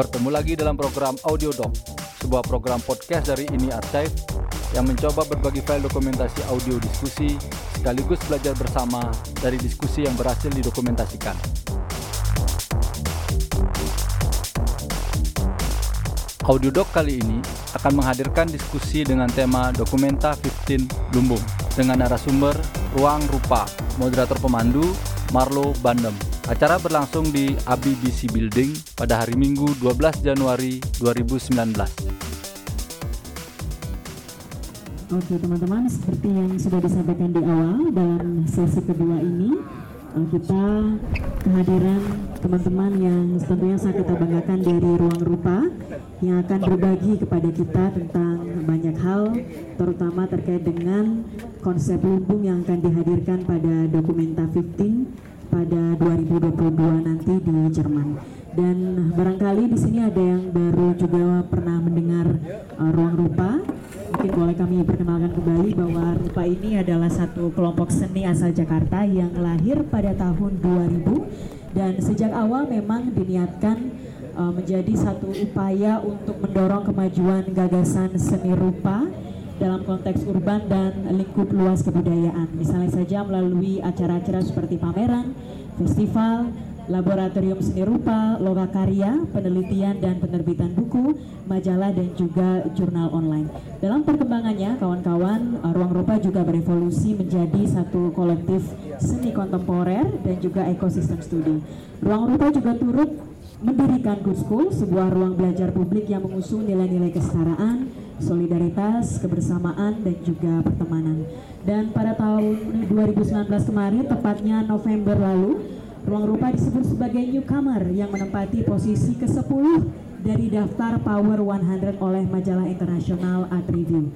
Bertemu lagi dalam program Audio Doc, sebuah program podcast dari Ini Archive yang mencoba berbagi file dokumentasi audio diskusi sekaligus belajar bersama dari diskusi yang berhasil didokumentasikan. Audio Doc kali ini akan menghadirkan diskusi dengan tema Dokumenta 15 Lumbung dengan narasumber Ruang Rupa, moderator pemandu Marlo Bandem. Acara berlangsung di ABBC Building pada hari Minggu 12 Januari 2019. Oke teman-teman, seperti yang sudah disampaikan di awal dalam sesi kedua ini, eh, kita kehadiran teman-teman yang tentunya sangat kita banggakan dari Ruang Rupa yang akan berbagi kepada kita tentang banyak hal, terutama terkait dengan konsep lumbung yang akan dihadirkan pada Dokumenta 15 pada 2022 nanti di Jerman. Dan barangkali di sini ada yang baru juga pernah mendengar uh, Ruang Rupa. Mungkin boleh kami perkenalkan kembali bahwa Rupa ini adalah satu kelompok seni asal Jakarta yang lahir pada tahun 2000 dan sejak awal memang diniatkan uh, menjadi satu upaya untuk mendorong kemajuan gagasan seni rupa dalam konteks urban dan lingkup luas kebudayaan. Misalnya saja melalui acara-acara seperti pameran, festival, laboratorium seni rupa, loga karya, penelitian dan penerbitan buku, majalah dan juga jurnal online. Dalam perkembangannya, kawan-kawan, uh, Ruang Rupa juga berevolusi menjadi satu kolektif seni kontemporer dan juga ekosistem studi. Ruang Rupa juga turut mendirikan Good sebuah ruang belajar publik yang mengusung nilai-nilai kesetaraan, solidaritas, kebersamaan, dan juga pertemanan. Dan pada tahun 2019 kemarin, tepatnya November lalu, Ruang Rupa disebut sebagai newcomer yang menempati posisi ke-10 dari daftar Power 100 oleh majalah internasional Art Review.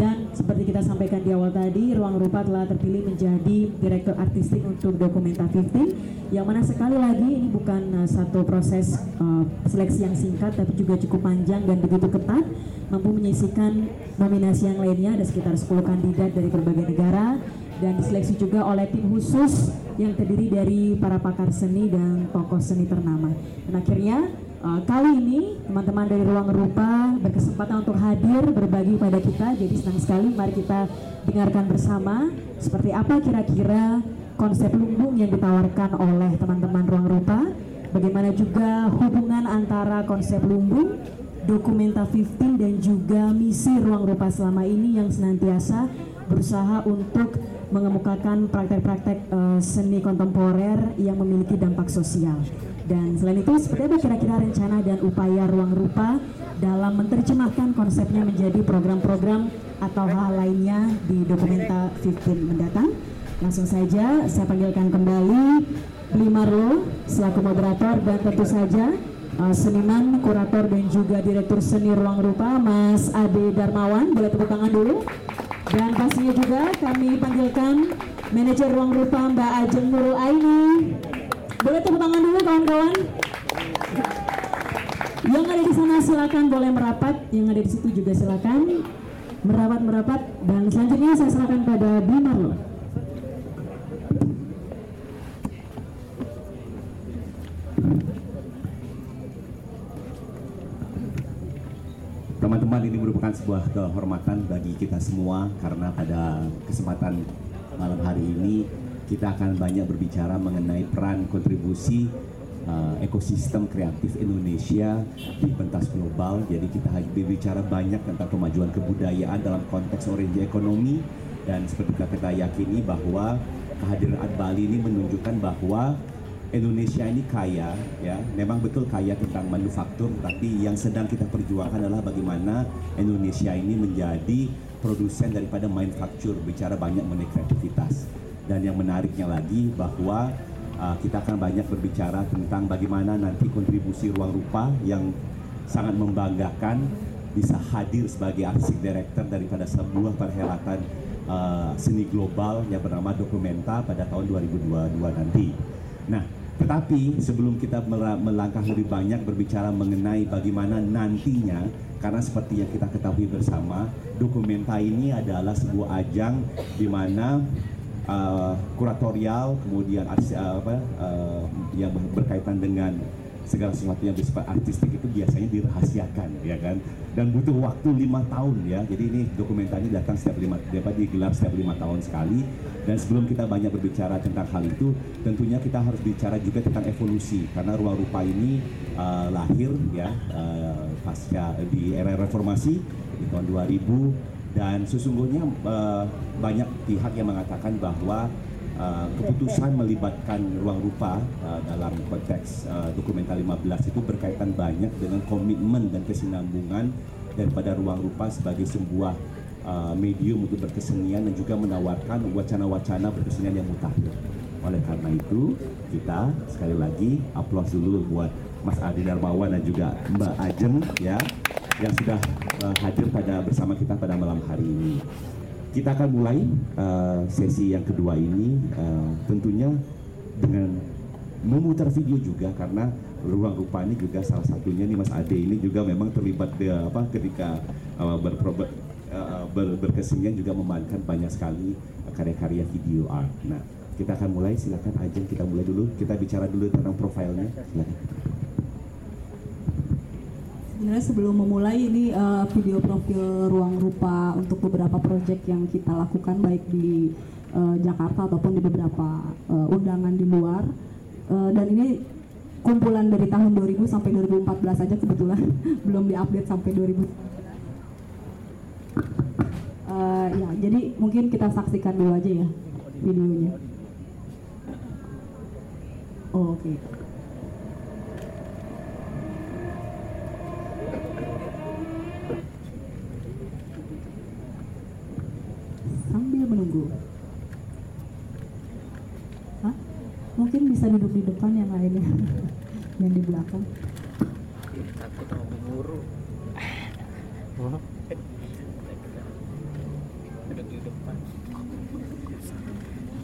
Dan seperti kita sampaikan di awal tadi, Ruang Rupa telah terpilih menjadi direktur artistik untuk Dokumenta 15 yang mana sekali lagi ini bukan uh, satu proses uh, seleksi yang singkat tapi juga cukup panjang dan begitu ketat. Mampu menyisikan nominasi yang lainnya ada sekitar 10 kandidat dari berbagai negara dan diseleksi juga oleh tim khusus yang terdiri dari para pakar seni dan tokoh seni ternama. Dan akhirnya Uh, kali ini teman-teman dari Ruang Rupa berkesempatan untuk hadir berbagi pada kita. Jadi senang sekali mari kita dengarkan bersama seperti apa kira-kira konsep lumbung yang ditawarkan oleh teman-teman Ruang Rupa. Bagaimana juga hubungan antara konsep lumbung, dokumenta 15 dan juga misi Ruang Rupa selama ini yang senantiasa berusaha untuk mengemukakan praktek-praktek uh, seni kontemporer yang memiliki dampak sosial. Dan selain itu, seperti apa kira-kira rencana dan upaya ruang rupa dalam menerjemahkan konsepnya menjadi program-program atau hal lainnya di Dokumenta 15 mendatang? Langsung saja saya panggilkan kembali Bli Marlo selaku moderator dan tentu saja uh, seniman, kurator dan juga direktur seni ruang rupa Mas Ade Darmawan. Boleh tepuk tangan dulu. Dan pastinya juga kami panggilkan manajer ruang rupa Mbak Ajeng Nurul Aini. Boleh tepuk tangan dulu kawan-kawan. Yang ada di sana silakan boleh merapat, yang ada di situ juga silakan merapat merapat dan selanjutnya saya silakan pada Bimar loh. Teman-teman ini merupakan sebuah kehormatan bagi kita semua karena pada kesempatan malam hari ini kita akan banyak berbicara mengenai peran kontribusi uh, ekosistem kreatif Indonesia di pentas global. Jadi kita berbicara banyak tentang kemajuan kebudayaan dalam konteks orientasi ekonomi dan seperti kita, yakini bahwa kehadiran Art Bali ini menunjukkan bahwa Indonesia ini kaya, ya, memang betul kaya tentang manufaktur, tapi yang sedang kita perjuangkan adalah bagaimana Indonesia ini menjadi produsen daripada manufaktur, bicara banyak mengenai kreativitas. Dan yang menariknya lagi bahwa uh, kita akan banyak berbicara tentang bagaimana nanti kontribusi ruang rupa yang sangat membanggakan bisa hadir sebagai artistic director daripada sebuah perhelatan uh, seni global yang bernama Dokumenta pada tahun 2022 nanti. Nah, tetapi sebelum kita melangkah lebih banyak berbicara mengenai bagaimana nantinya, karena seperti yang kita ketahui bersama, dokumenta ini adalah sebuah ajang di mana uh, kuratorial, kemudian uh, apa, uh, yang berkaitan dengan segala sesuatu yang bersifat artistik itu biasanya dirahasiakan ya kan? Dan butuh waktu lima tahun ya. Jadi ini dokumentasi datang setiap lima dapat digelar setiap lima tahun sekali. Dan sebelum kita banyak berbicara tentang hal itu tentunya kita harus bicara juga tentang evolusi. Karena ruang rupa ini uh, lahir ya uh, pasca di era reformasi di tahun 2000 dan sesungguhnya uh, banyak pihak yang mengatakan bahwa uh, keputusan melibatkan ruang rupa uh, dalam konteks uh, dokumenta 15 itu berkaitan banyak dengan komitmen dan kesinambungan daripada ruang rupa sebagai sebuah uh, medium untuk berkesenian dan juga menawarkan wacana-wacana berkesenian yang mutakhir. Oleh karena itu, kita sekali lagi aplaus dulu buat Mas Adi Darmawan dan juga Mbak Ajeng ya yang sudah uh, hadir pada bersama kita pada malam hari ini. Kita akan mulai uh, sesi yang kedua ini uh, tentunya dengan memutar video juga karena ruang rupa ini juga salah satunya nih Mas Ade ini juga memang terlibat di, apa ketika uh, berpro, uh, ber, berkesenian juga memainkan banyak sekali karya-karya video art. Nah, kita akan mulai. Silakan Ajeng kita mulai dulu. Kita bicara dulu tentang profilnya. Silakan sebenarnya sebelum memulai ini uh, video profil ruang rupa untuk beberapa proyek yang kita lakukan baik di uh, Jakarta ataupun di beberapa uh, undangan di luar. Uh, dan ini kumpulan dari tahun 2000 sampai 2014 aja kebetulan. Belum diupdate sampai 2000 uh, ya jadi mungkin kita saksikan dulu aja ya videonya. Oh, oke. okay. sambil menunggu. Hah? Mungkin bisa duduk di depan yang lainnya, yang di belakang. Takut sama pemburu. Duduk di depan.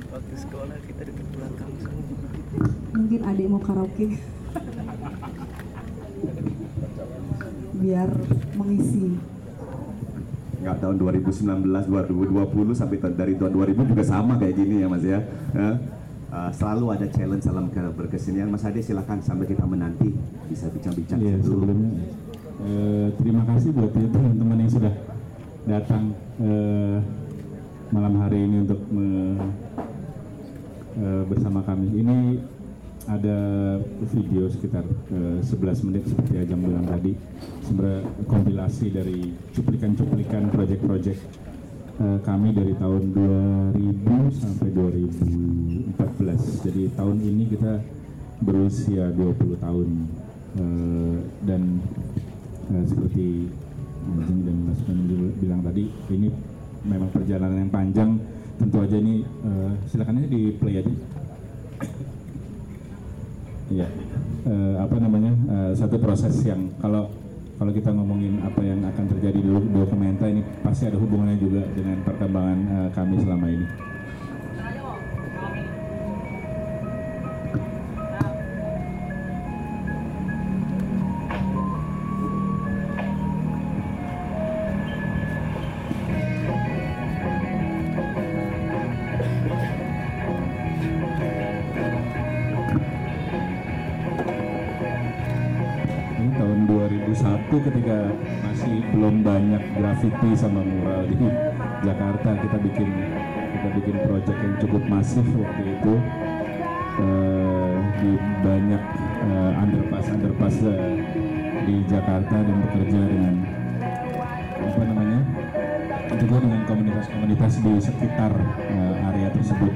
Waktu sekolah kita duduk belakang semua. Mungkin adik mau karaoke. Biar mengisi nggak tahun 2019 2020 sampai dari tahun 2000 juga sama kayak gini ya mas ya. Uh, selalu ada challenge dalam berkesenian. Mas Ade silahkan sampai kita menanti. Bisa bincang-bincang ya, sebelumnya. Eh, terima kasih buat teman-teman yang sudah datang eh, malam hari ini untuk me, eh, bersama kami. Ini ada video sekitar uh, 11 menit seperti Ajam bilang tadi. Sebenarnya kompilasi dari cuplikan-cuplikan proyek-proyek uh, kami dari tahun 2000 sampai 2014 jadi tahun ini kita berusia 20 tahun uh, dan uh, seperti Ajeng dan Mas bilang tadi ini memang perjalanan yang panjang. Tentu aja ini uh, silakan aja di play aja ya uh, apa namanya uh, satu proses yang kalau kalau kita ngomongin apa yang akan terjadi di dokumenta ini pasti ada hubungannya juga dengan perkembangan uh, kami selama ini. Graffiti sama mural di Jakarta kita bikin kita bikin project yang cukup masif waktu itu uh, di banyak uh, underpass underpass uh, di Jakarta dan bekerja dengan apa namanya juga dengan komunitas-komunitas di sekitar uh, area tersebut.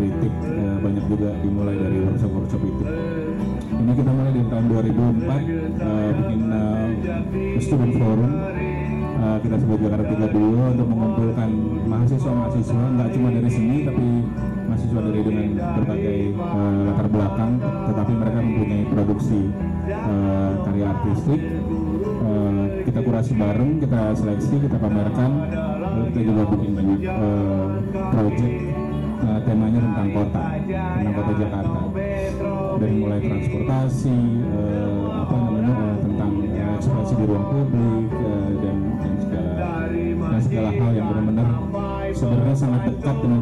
Kritik eh, banyak juga dimulai dari workshop-workshop itu. Ini kita mulai dari tahun 2004 eh, bikin eh, student forum. Eh, kita sebut Jakarta 32 untuk mengumpulkan mahasiswa-mahasiswa nggak cuma dari sini tapi mahasiswa dari dengan berbagai eh, latar belakang tetapi mereka mempunyai produksi eh, karya artistik. Eh, kita kurasi bareng kita seleksi kita pamerkan. Lalu kita juga bikin banyak eh, project Jakarta dari mulai transportasi eh, apa namanya eh, tentang eh, ekspresi di ruang publik eh, dan dan segala dan segala hal yang benar-benar sebenarnya sangat dekat dengan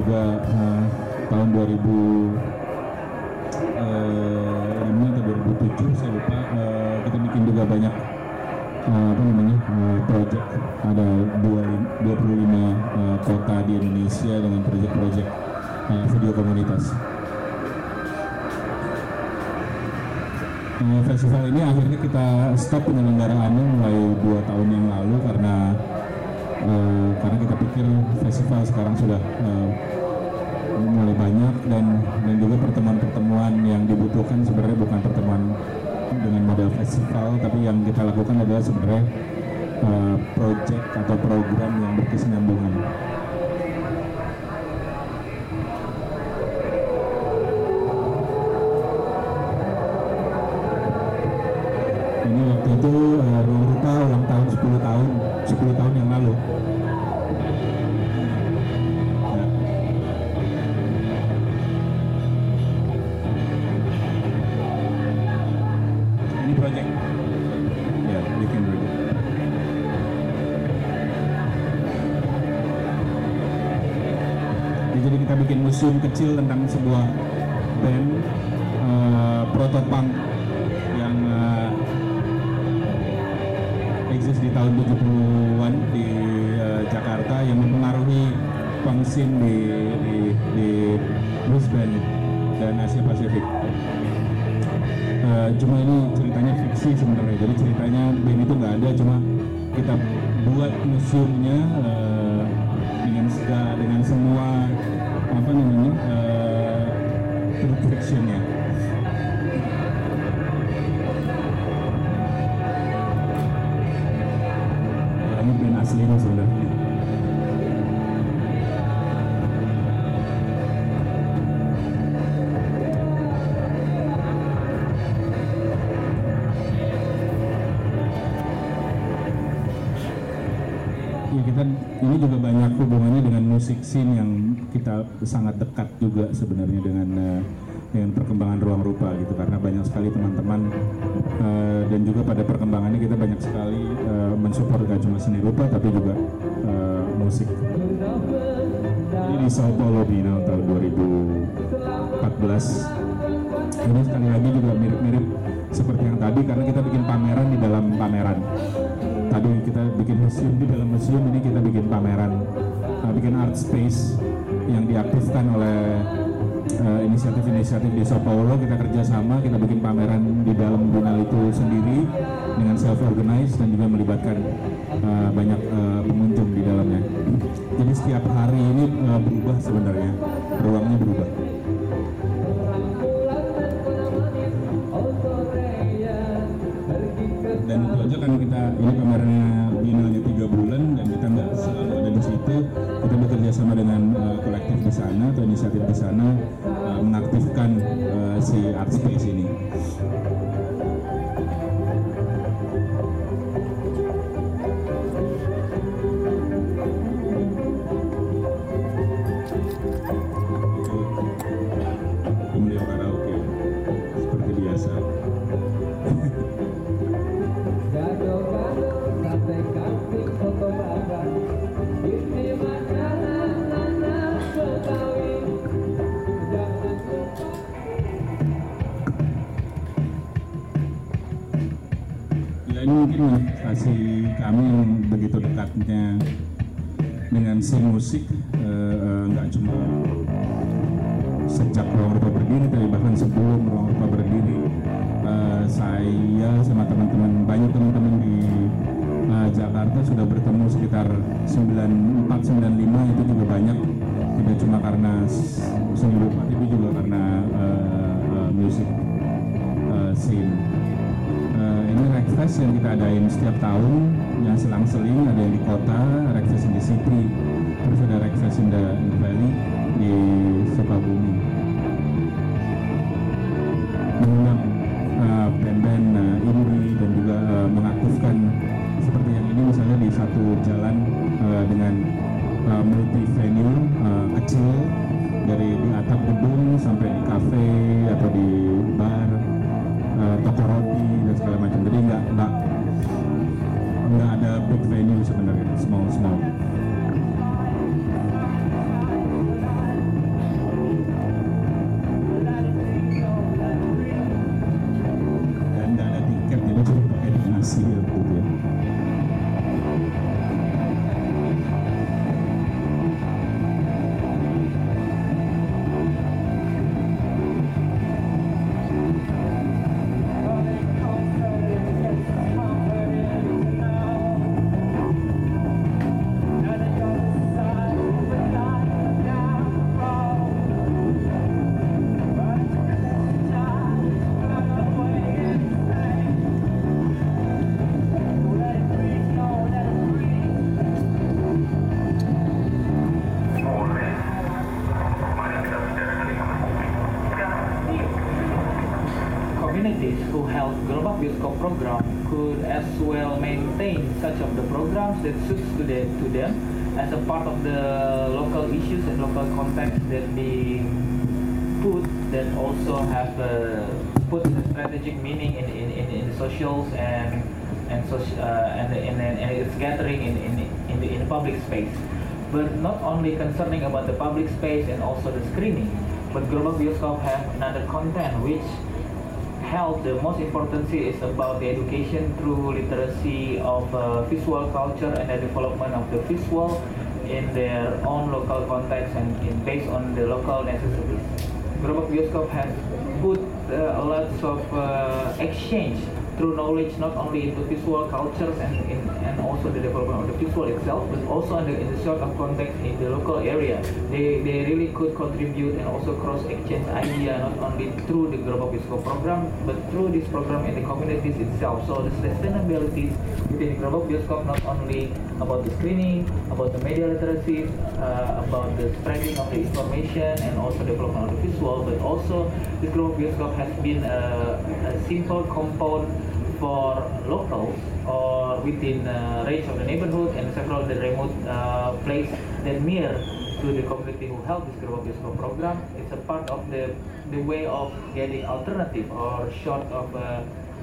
juga eh, tahun 2000 eh, lima atau 2007 saya lupa eh, kita bikin juga banyak eh, apa namanya eh, project ada dua, 25 eh, kota di Indonesia dengan project-project eh, video komunitas. Eh, festival ini akhirnya kita stop penyelenggaraannya mulai dua tahun yang lalu karena eh, karena kita pikir festival sekarang sudah eh, mulai banyak dan dan juga pertemuan-pertemuan yang dibutuhkan sebenarnya bukan pertemuan dengan model festival tapi yang kita lakukan adalah sebenarnya uh, project atau program yang berkesinambungan. Museum kecil tentang sebuah band uh, protopunk yang uh, eksis di tahun 70-an di uh, Jakarta yang mempengaruhi punk scene di, di, di Brisbane dan Asia Pasifik. Eh, cuma ini ceritanya fiksi sebenarnya jadi ceritanya band itu nggak ada cuma kita buat museumnya eh, musik scene yang kita sangat dekat juga sebenarnya dengan eh, dengan perkembangan ruang rupa gitu karena banyak sekali teman-teman eh, dan juga pada perkembangannya kita banyak sekali eh, mensupport gak cuma seni rupa tapi juga eh, musik. Ini di Sao Paulo Bina tahun 2014. Ini sekali lagi juga mirip-mirip pamerannya biennale tiga bulan dan kita nggak selalu ada di situ. Kita bekerja sama dengan uh, kolektif di sana atau inisiatif di sana uh, mengaktifkan uh, si art space ini only concerning about the public space and also the screening, but Global Bioscope have another content which held the most importance is about the education through literacy of uh, visual culture and the development of the visual in their own local context and in, based on the local necessities. Global Bioscope has put uh, a lot of uh, exchange through knowledge not only into visual cultures and, in, and also the development of the visual itself, but also in the, sort of context in the local area. They, they really could contribute and also cross exchange idea not only through the Global Biscope program, but through this program in the communities itself. So the sustainability within Global Bioscope not only about the screening, about the media literacy, uh, about the spreading of the information and also development of the visual, but also the Global Bioscope has been a, a simple compound for locals or within uh, range of the neighborhood and several of the remote uh, place that near to the community who held this Global Bioscope program. It's a part of the, the way of getting alternative or short of uh,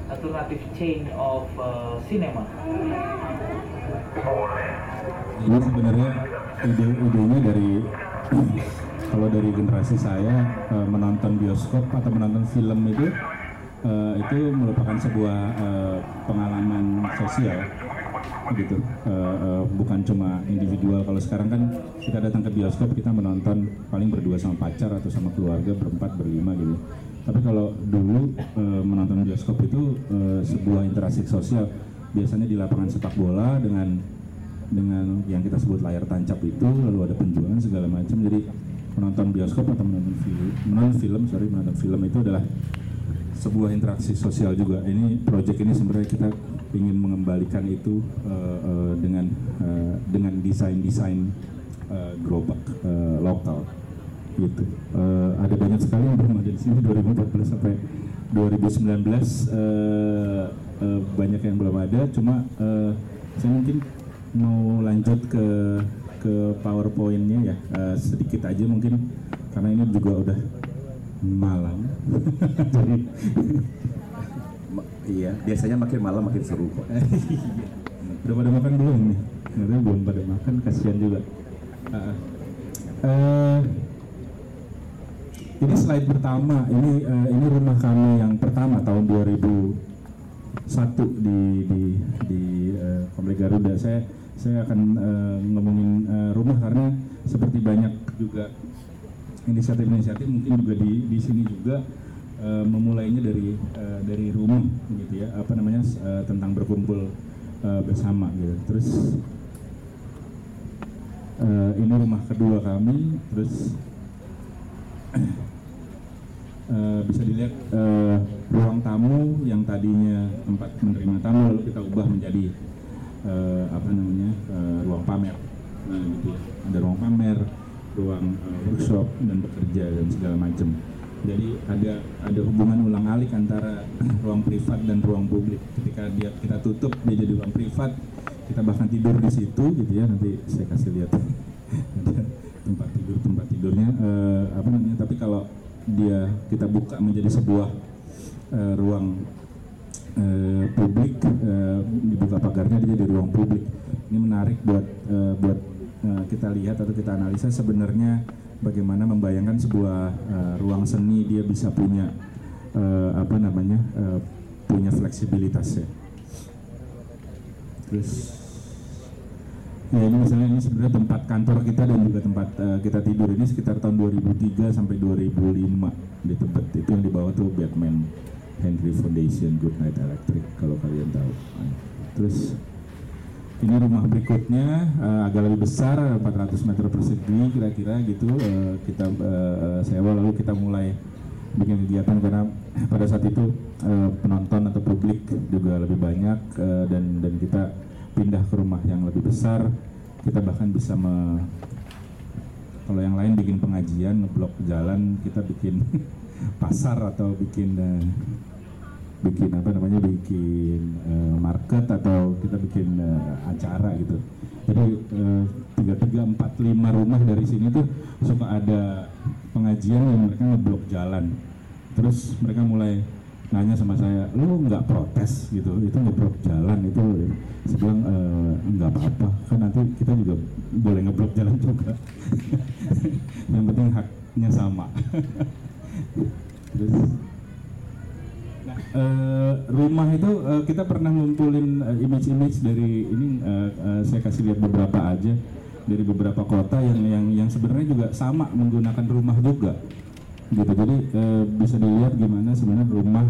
alternative chain of uh, cinema. ini sebenarnya ide-idenya dari kalau dari generasi saya eh, menonton bioskop atau menonton film itu eh, itu merupakan sebuah eh, pengalaman sosial gitu. Eh, eh, bukan cuma individual. Kalau sekarang kan kita datang ke bioskop kita menonton paling berdua sama pacar atau sama keluarga berempat berlima gitu. Tapi kalau dulu eh, menonton bioskop itu eh, sebuah interaksi sosial. Biasanya di lapangan sepak bola dengan dengan yang kita sebut layar tancap itu lalu ada penjualan segala macam. Jadi menonton bioskop atau menonton film menonton film sorry menonton film itu adalah sebuah interaksi sosial juga. Ini project ini sebenarnya kita ingin mengembalikan itu eh, eh, dengan eh, dengan desain desain gerobak eh, lokal. Gitu. Eh, ada banyak sekali yang belum ada di sini. 2014 sampai 2019 eh, eh, banyak yang belum ada. Cuma eh, saya mungkin mau lanjut ke ke powerpointnya ya. Eh, sedikit aja mungkin karena ini juga udah malam. Jadi Iya, biasanya makin malam makin seru kok. udah pada makan belum nih? Nggak belum pada makan kasihan juga. Ah, eh, ini slide pertama. Ini eh, ini rumah kami yang pertama tahun 2001 di di di eh, Komplek Garuda. Saya saya akan eh, ngomongin eh, rumah karena seperti banyak juga inisiatif-inisiatif mungkin juga di di sini juga eh, memulainya dari eh, dari rumah gitu ya apa namanya eh, tentang berkumpul eh, bersama gitu. Terus eh, ini rumah kedua kami terus eh, bisa dilihat eh, ruang tamu yang tadinya tempat menerima tamu lalu kita ubah menjadi eh, apa namanya eh, ruang pamer. Nah gitu ya. Ada ruang pamer ruang eh, workshop dan bekerja dan segala macam. Jadi ada ada hubungan ulang alik antara ruang privat dan ruang publik. Ketika dia kita tutup dia jadi ruang privat kita bahkan tidur di situ gitu ya. Nanti saya kasih lihat tempat tidur tempat tidurnya. Eh, apa namanya? Tapi kalau dia kita buka menjadi sebuah eh, ruang eh, publik eh, dibuka pagarnya dia jadi ruang publik. Ini menarik buat eh, buat eh, kita lihat atau kita analisa sebenarnya bagaimana membayangkan sebuah eh, ruang seni dia bisa punya eh, apa namanya eh, punya fleksibilitas ya terus Ya ini misalnya ini sebenarnya tempat kantor kita dan juga tempat eh, kita tidur ini sekitar tahun 2003 sampai 2005 di tempat itu yang di bawah tuh Batman Henry Foundation Good Night Electric kalau kalian tahu. Terus ini rumah berikutnya eh, agak lebih besar 400 meter persegi kira-kira gitu eh, kita eh, sewa lalu kita mulai bikin kegiatan karena pada saat itu eh, penonton atau publik juga lebih banyak eh, dan dan kita pindah ke rumah yang lebih besar. Kita bahkan bisa me, kalau yang lain bikin pengajian ngeblok jalan kita bikin pasar atau bikin eh, bikin apa namanya bikin eh, market atau kita bikin eh, acara gitu. Jadi eh, tiga tiga empat lima rumah dari sini tuh suka ada pengajian yang mereka ngeblok jalan. Terus mereka mulai nanya sama saya lu nggak protes gitu? Itu ngeblok jalan itu. Saya bilang "Eh, nggak apa-apa. Kan nanti kita juga boleh ngeblok jalan juga. Yang penting haknya sama. Terus Eh, rumah itu eh, kita pernah ngumpulin eh, image-image dari ini eh, eh, saya kasih lihat beberapa aja dari beberapa kota yang yang yang sebenarnya juga sama menggunakan rumah juga. Gitu jadi eh, bisa dilihat gimana sebenarnya rumah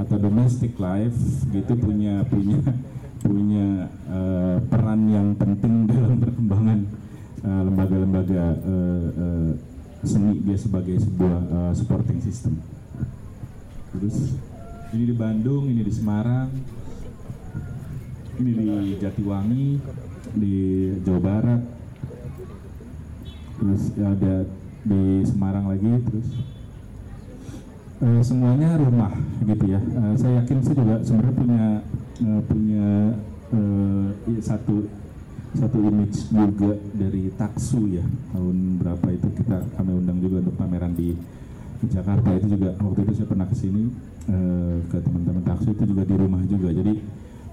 atau domestic life gitu punya punya punya eh, peran yang penting dalam perkembangan eh, lembaga-lembaga eh, eh, seni dia sebagai sebuah eh, supporting system. Terus ini di Bandung, ini di Semarang, ini di Jatiwangi, di Jawa Barat, terus ada di Semarang lagi, terus eh, semuanya rumah gitu ya. Eh, saya yakin sih juga sebenarnya punya eh, punya i- satu satu image juga dari Taksu ya tahun berapa itu kita kami undang juga untuk pameran di Jakarta itu juga waktu itu saya pernah ke sini eh, ke teman-teman Taksu itu juga di rumah juga. Jadi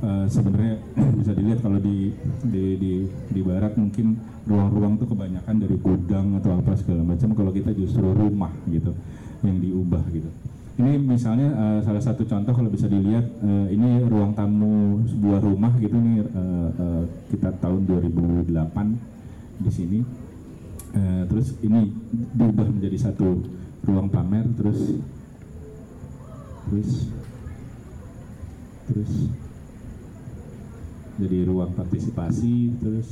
eh, sebenarnya bisa dilihat kalau di di di di barat mungkin ruang-ruang tuh kebanyakan dari gudang atau apa segala macam kalau kita justru rumah gitu yang diubah gitu. Ini misalnya eh, salah satu contoh kalau bisa dilihat ini ruang tamu sebuah rumah gitu nih kita tahun 2008 di sini. Terus ini diubah menjadi satu ruang pamer terus. Terus. Terus. Jadi ruang partisipasi terus.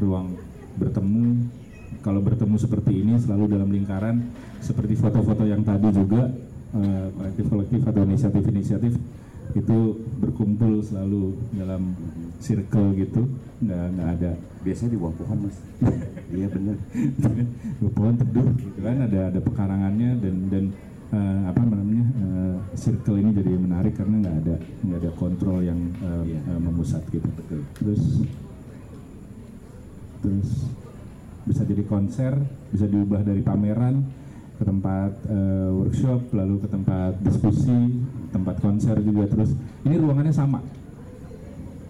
Ruang bertemu. Kalau bertemu seperti ini selalu dalam lingkaran seperti foto-foto yang tadi juga eh, kolektif-kolektif atau inisiatif-inisiatif itu berkumpul selalu dalam circle gitu. Nggak nggak ada Biasanya di bawah pohon mas. iya bener. di pohon teduh gitu kan ada ada pekarangannya dan dan eh, apa namanya eh, circle ini jadi menarik karena nggak ada nggak ada kontrol yang eh, Iya. eh, memusat gitu terus terus bisa jadi konser bisa diubah dari pameran ke tempat eh, workshop lalu ke tempat diskusi tempat konser juga terus ini ruangannya sama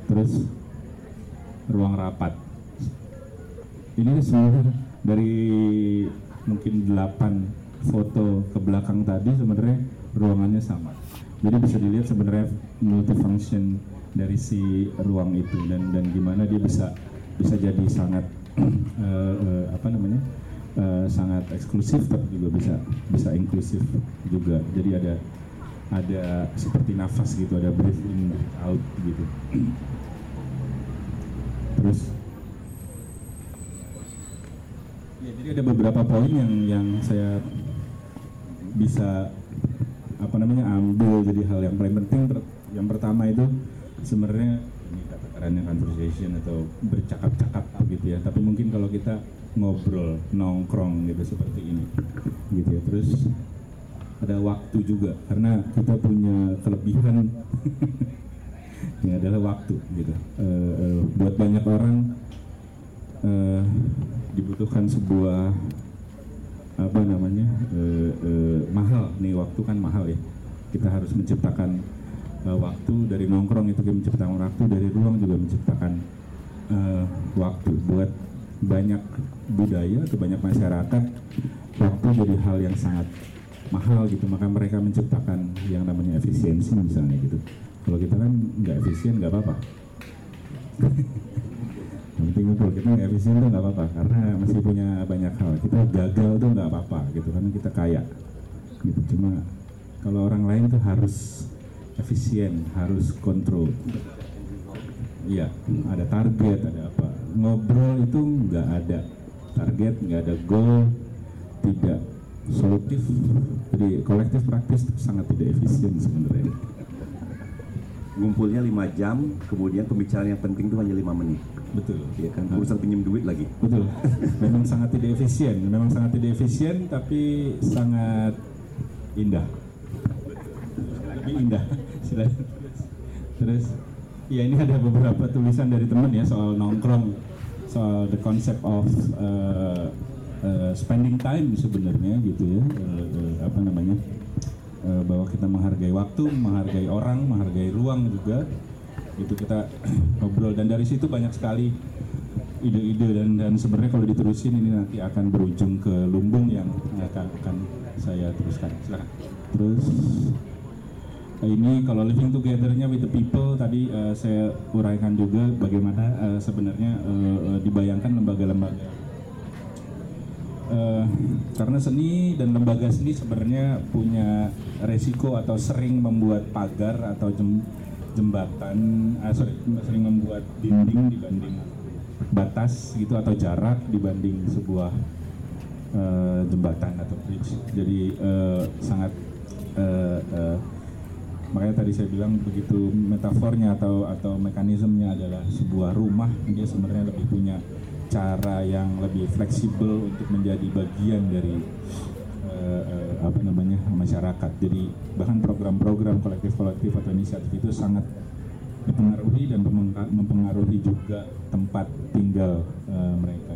terus ruang rapat ini semua dari mungkin delapan foto ke belakang tadi sebenarnya ruangannya sama. Jadi bisa dilihat sebenarnya multifunction dari si ruang itu dan dan gimana dia bisa bisa jadi sangat eh, eh, apa namanya eh, sangat eksklusif tapi juga bisa bisa inklusif juga. Jadi ada ada seperti nafas gitu, ada breathe in, breathe out gitu. Terus Ya, jadi ada beberapa poin yang yang saya bisa apa namanya ambil jadi hal yang paling penting. Yang pertama itu sebenarnya ini katakannya conversation atau bercakap-cakap gitu ya. Tapi mungkin kalau kita ngobrol, nongkrong gitu seperti ini, gitu ya. Terus ada waktu juga karena kita punya kelebihan ini adalah waktu gitu. Eh, eh, buat banyak orang eh, dibutuhkan sebuah apa namanya eh, eh, mahal. Nih waktu kan mahal ya. Kita harus menciptakan eh, waktu. Dari nongkrong itu kita menciptakan waktu. Dari ruang juga menciptakan eh, waktu. Buat banyak budaya atau banyak masyarakat waktu jadi hal yang sangat mahal gitu. Maka mereka menciptakan yang namanya efisiensi misalnya gitu. Kalau kita kan nggak efisien nggak apa-apa yang penting ngumpul kita nggak efisien tuh nggak apa-apa karena masih punya banyak hal. Kita gagal tuh nggak apa-apa gitu karena kita kaya gitu. Cuma kalau orang lain tuh harus efisien harus kontrol. Iya ada target ada apa. Ngobrol itu nggak ada target nggak ada goal tidak solutif. Jadi kolektif praktis tuh sangat tidak efisien sebenarnya. Ngumpulnya lima jam, kemudian pembicaraan yang penting itu hanya lima menit. Betul Iya kan, urusan pinjam duit lagi. Betul. Memang sangat tidak efisien. Memang sangat tidak efisien, tapi sangat indah. Lebih indah. Silakan. Terus, ya ini ada beberapa tulisan dari teman ya soal nongkrong, soal the concept of uh, uh, spending time sebenarnya gitu ya. Uh, uh, apa namanya? Uh, bahwa kita menghargai waktu, menghargai orang, menghargai ruang juga itu kita ngobrol. Dan dari situ banyak sekali ide-ide dan dan sebenarnya kalau diterusin ini nanti akan berujung ke lumbung yang akan akan saya teruskan. Silakan. Terus ini kalau living together-nya with the people tadi eh, saya uraikan juga bagaimana eh, sebenarnya eh, dibayangkan lembaga-lembaga. Eh, karena seni dan lembaga seni sebenarnya punya resiko atau sering membuat pagar atau jembatan, ah, sorry, sering membuat dinding dibanding batas gitu atau jarak dibanding sebuah eh, jembatan atau bridge. Jadi eh, sangat eh, eh, makanya tadi saya bilang begitu metafornya atau atau mekanismenya adalah sebuah rumah dia sebenarnya lebih punya cara yang lebih fleksibel untuk menjadi bagian dari eh, apa namanya masyarakat. Jadi bahkan program-program kolektif-kolektif atau inisiatif itu sangat dipengaruhi dan mempengaruhi juga tempat tinggal eh, mereka.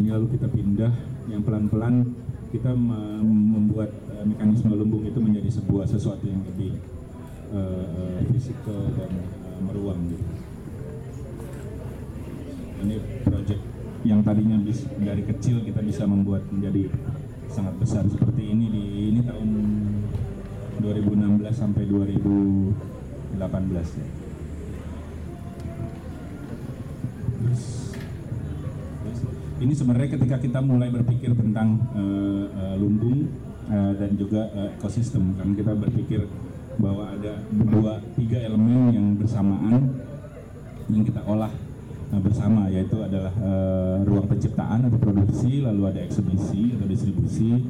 Ini lalu kita pindah yang pelan-pelan kita me- membuat eh, mekanisme lumbung itu menjadi sebuah sesuatu yang lebih fisikal dan eh, meruang gitu. Ini project yang tadinya bis, dari kecil kita bisa membuat menjadi sangat besar seperti ini di ini tahun 2016 sampai 2018 ya. Terus, ini sebenarnya ketika kita mulai berpikir tentang eh, eh, lumbung eh, dan juga eh, ekosistem, kan kita berpikir bahwa ada dua tiga elemen yang bersamaan yang kita olah bersama yaitu adalah eh, ruang penciptaan atau produksi, lalu ada eksibisi atau distribusi,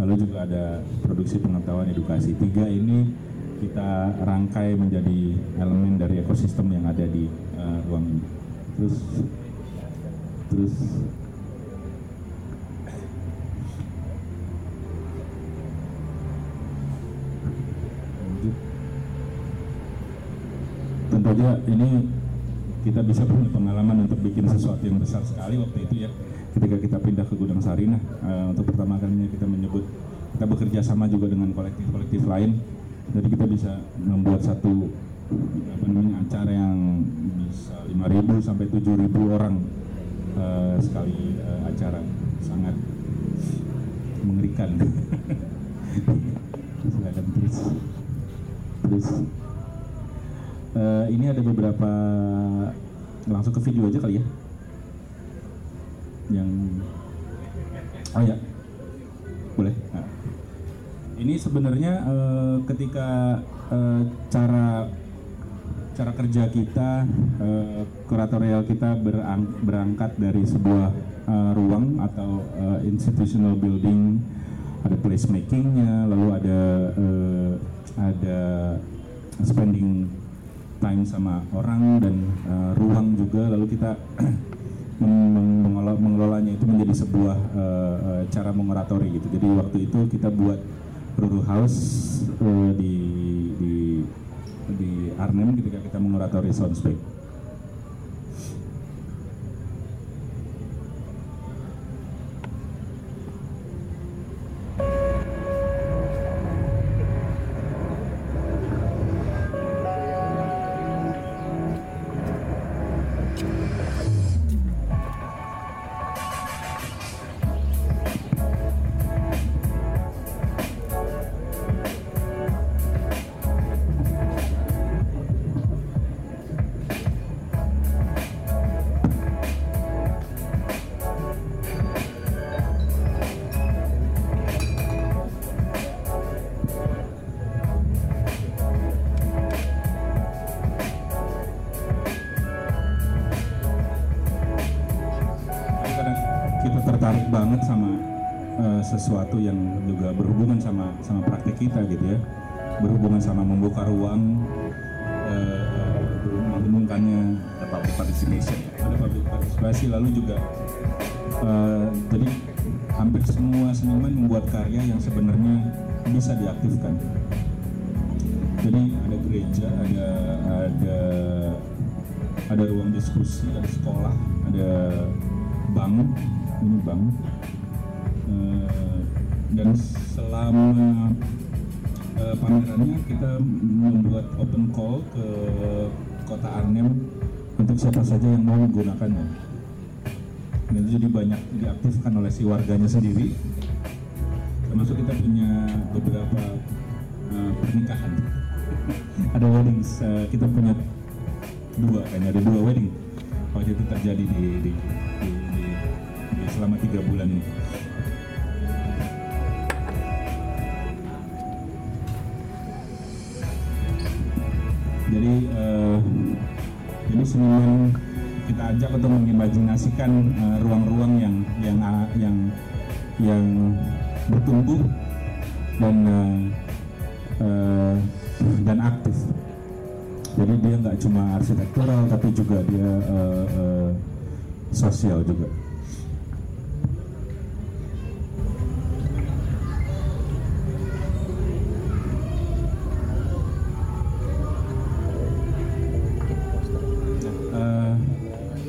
lalu juga ada produksi pengetahuan edukasi. Tiga ini kita rangkai menjadi elemen dari ekosistem yang ada di eh, ruang ini. Terus terus. Tentu aja ini kita bisa punya pengalaman untuk bikin sesuatu yang besar sekali waktu itu ya ketika kita pindah ke Gudang Sarinah eh, untuk pertama kalinya kita menyebut kita bekerja sama juga dengan kolektif-kolektif lain. Jadi kita bisa membuat satu apa namanya acara yang bisa 5.000 sampai 7.000 orang eh, sekali eh, acara. Sangat mengerikan. Silakan terus terus Eh, ini ada beberapa langsung ke video aja kali ya yang oh ya boleh Nah. ini sebenarnya eh, ketika eh, cara cara kerja kita eh, kuratorial kita berang- berangkat dari sebuah eh, ruang atau eh, institutional building ada placemakingnya lalu ada eh, ada spending time sama orang dan uh, ruang juga. Lalu kita meng- meng- mengelola, mengelolanya itu menjadi sebuah uh, cara menguratori gitu. Jadi waktu itu kita buat Ruru House uh, di di di Arnhem ketika kita menguratori soundscape bisa diaktifkan. Jadi ada gereja ada ada ada ruang diskusi ada sekolah ada bank ini bank Eh, dan selama eh, pamerannya kita membuat open call ke kota Arnhem untuk siapa saja yang mau menggunakannya. Dan itu jadi banyak diaktifkan oleh si warganya sendiri. Termasuk kita punya beberapa eh, pernikahan. Ada weddings eh, kita punya dua kayaknya ada dua wedding waktu itu terjadi di, di, di, di- di selama tiga bulan ini. Jadi eh, ini seniman kita ajak untuk mengimajinasikan ruang-ruang yang yang ah, yang yang bertumbuh dan eh, eh, dan aktif. Jadi dia nggak cuma arsitektural tapi juga dia eh, eh, sosial juga.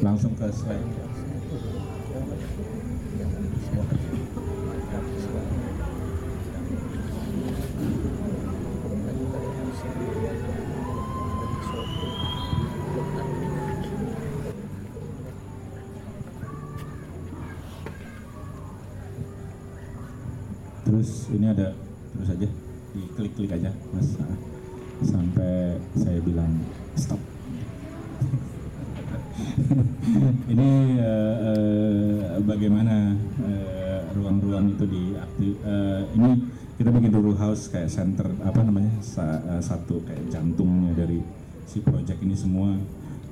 Langsung ke slide terus ini ada terus aja diklik-klik aja mas. Nah, sampai saya bilang stop. Ini eh, eh, bagaimana eh, ruang-ruang itu diaktif eh, ini kita bikin Ruru House kayak center apa namanya sa- eh, satu kayak jantungnya dari si project ini semua.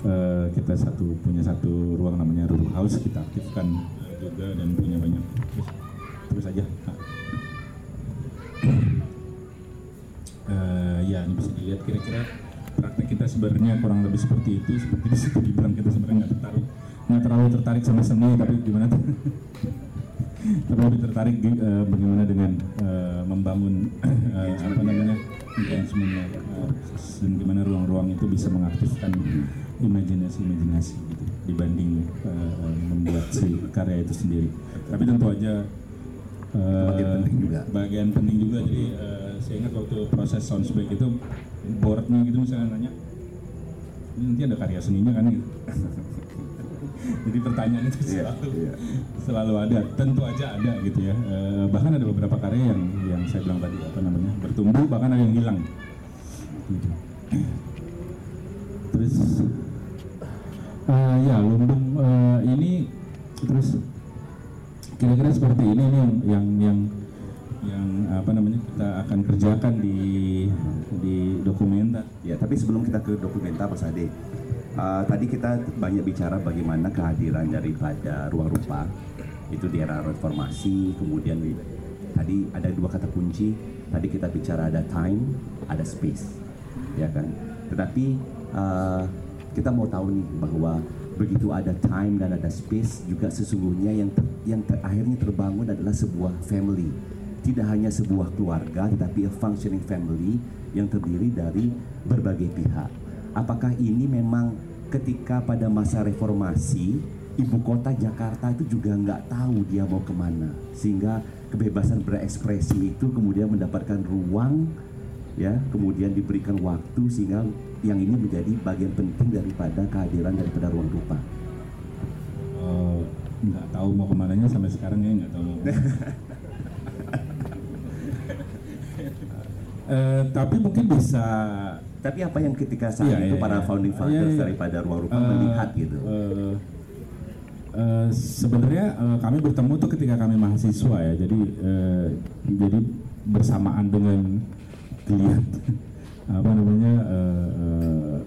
Eh, kita satu punya satu ruang namanya Ruru House kita aktifkan juga dan punya banyak. Terus, terus aja. Nah. Dilihat kira-kira praktek kita sebenarnya kurang lebih seperti itu seperti di situ dibilang kita sebenarnya nggak tertarik. Nggak terlalu tertarik sama seni tapi gimana tuh? Tapi lebih tertarik eh, bagaimana dengan eh, membangun eh, apa namanya engagementnya eh, dan gimana ruang-ruang itu bisa mengaktifkan imajinasi-imajinasi gitu dibanding eh, membuat si karya itu sendiri. Tapi tentu aja eh, Bagian penting juga. bagian penting juga jadi eh, saya ingat waktu proses soundscape itu boardnya gitu misalnya nanya ini nanti ada karya seninya kan gitu jadi pertanyaan itu Iya, selalu iya. selalu ada tentu aja ada gitu ya Eh, bahkan ada beberapa karya yang yang saya bilang tadi apa namanya bertumbuh bahkan ada yang hilang gitu. terus eh, ya lumbung eh, ini terus kira-kira seperti ini nih yang yang yang apa namanya kita akan kerjakan di di dokumenta Ya, tapi sebelum kita ke dokumenta Mas Ade, uh, tadi kita banyak bicara bagaimana kehadiran daripada ruang rupa itu di era reformasi, kemudian di, tadi ada dua kata kunci, tadi kita bicara ada time, ada space, ya kan. Tetapi uh, kita mau tahu nih bahwa begitu ada time dan ada space juga sesungguhnya yang ter- yang ter- akhirnya terbangun adalah sebuah family tidak hanya sebuah keluarga tetapi a functioning family yang terdiri dari berbagai pihak. Apakah ini memang ketika pada masa reformasi ibu kota Jakarta itu juga nggak tahu dia mau ke mana sehingga kebebasan berekspresi itu kemudian mendapatkan ruang ya kemudian diberikan waktu sehingga yang ini menjadi bagian penting daripada kehadiran daripada ruang rupa. Eh, nggak tahu mau ke mananya sampai sekarang ya nggak tahu mau ke mana. Eh, tapi mungkin bisa Tapi apa yang ketika saat Iya, itu iya, para iya. founding Iya, fathers iya. daripada ruang rupa Eh, melihat gitu. eh, eh, sebenarnya eh, kami bertemu tuh ketika kami mahasiswa ya jadi eh, jadi bersamaan dengan geliat apa namanya eh, eh,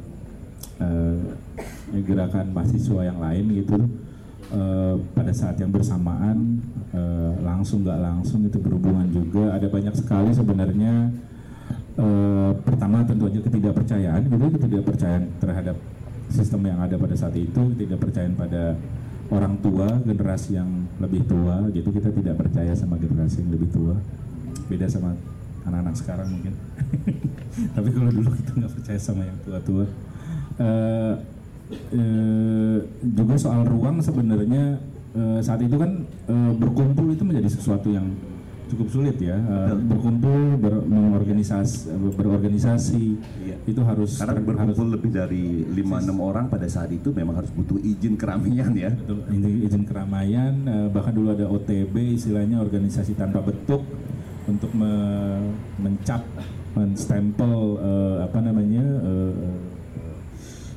eh, gerakan mahasiswa yang lain gitu eh, pada saat yang bersamaan eh, langsung nggak langsung itu berhubungan juga. Ada banyak sekali sebenarnya eh, pertama tentu aja ketidakpercayaan gitu ketidakpercayaan terhadap sistem yang ada pada saat itu ketidakpercayaan pada orang tua generasi yang lebih tua. Gitu kita tidak percaya sama generasi yang lebih tua. Beda sama anak-anak sekarang mungkin. Tapi kalau dulu kita nggak percaya sama yang tua-tua. Eh, eh, juga soal ruang sebenarnya eh, saat itu kan eh, berkumpul itu menjadi sesuatu yang cukup sulit ya. Eh, berkumpul ber, mengorganisasi berorganisasi Iya. itu harus Karena berkumpul lebih dari 5-6 orang pada saat itu memang harus butuh izin keramaian ya. Betul, izin keramaian eh, bahkan dulu ada OTB istilahnya organisasi tanpa bentuk untuk me- mencap menstempel eh, apa namanya eh,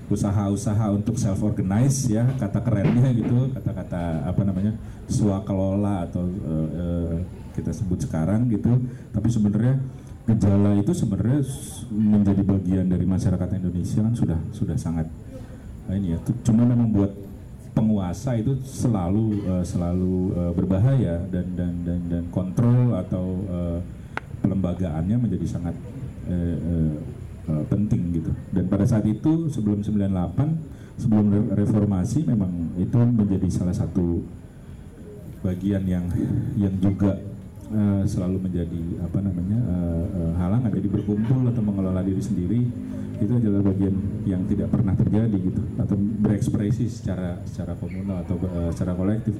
usaha-usaha untuk self organize ya kata kerennya gitu kata-kata apa namanya swakelola atau eh, eh, kita sebut sekarang gitu. Tapi sebenarnya gejala itu sebenarnya menjadi bagian dari masyarakat Indonesia kan sudah sudah sangat ini ya, cuma memang buat penguasa itu selalu eh, selalu eh, berbahaya dan dan dan dan kontrol atau eh, pelembagaannya menjadi sangat eh, eh, penting gitu. Dan pada saat itu sebelum 98 sebelum re- reformasi memang itu menjadi salah satu bagian yang yang juga eh, selalu menjadi apa namanya eh, eh, halangan. Jadi berkumpul atau mengelola diri sendiri itu adalah bagian yang tidak pernah terjadi gitu. Atau berekspresi secara secara komunal atau eh, secara kolektif.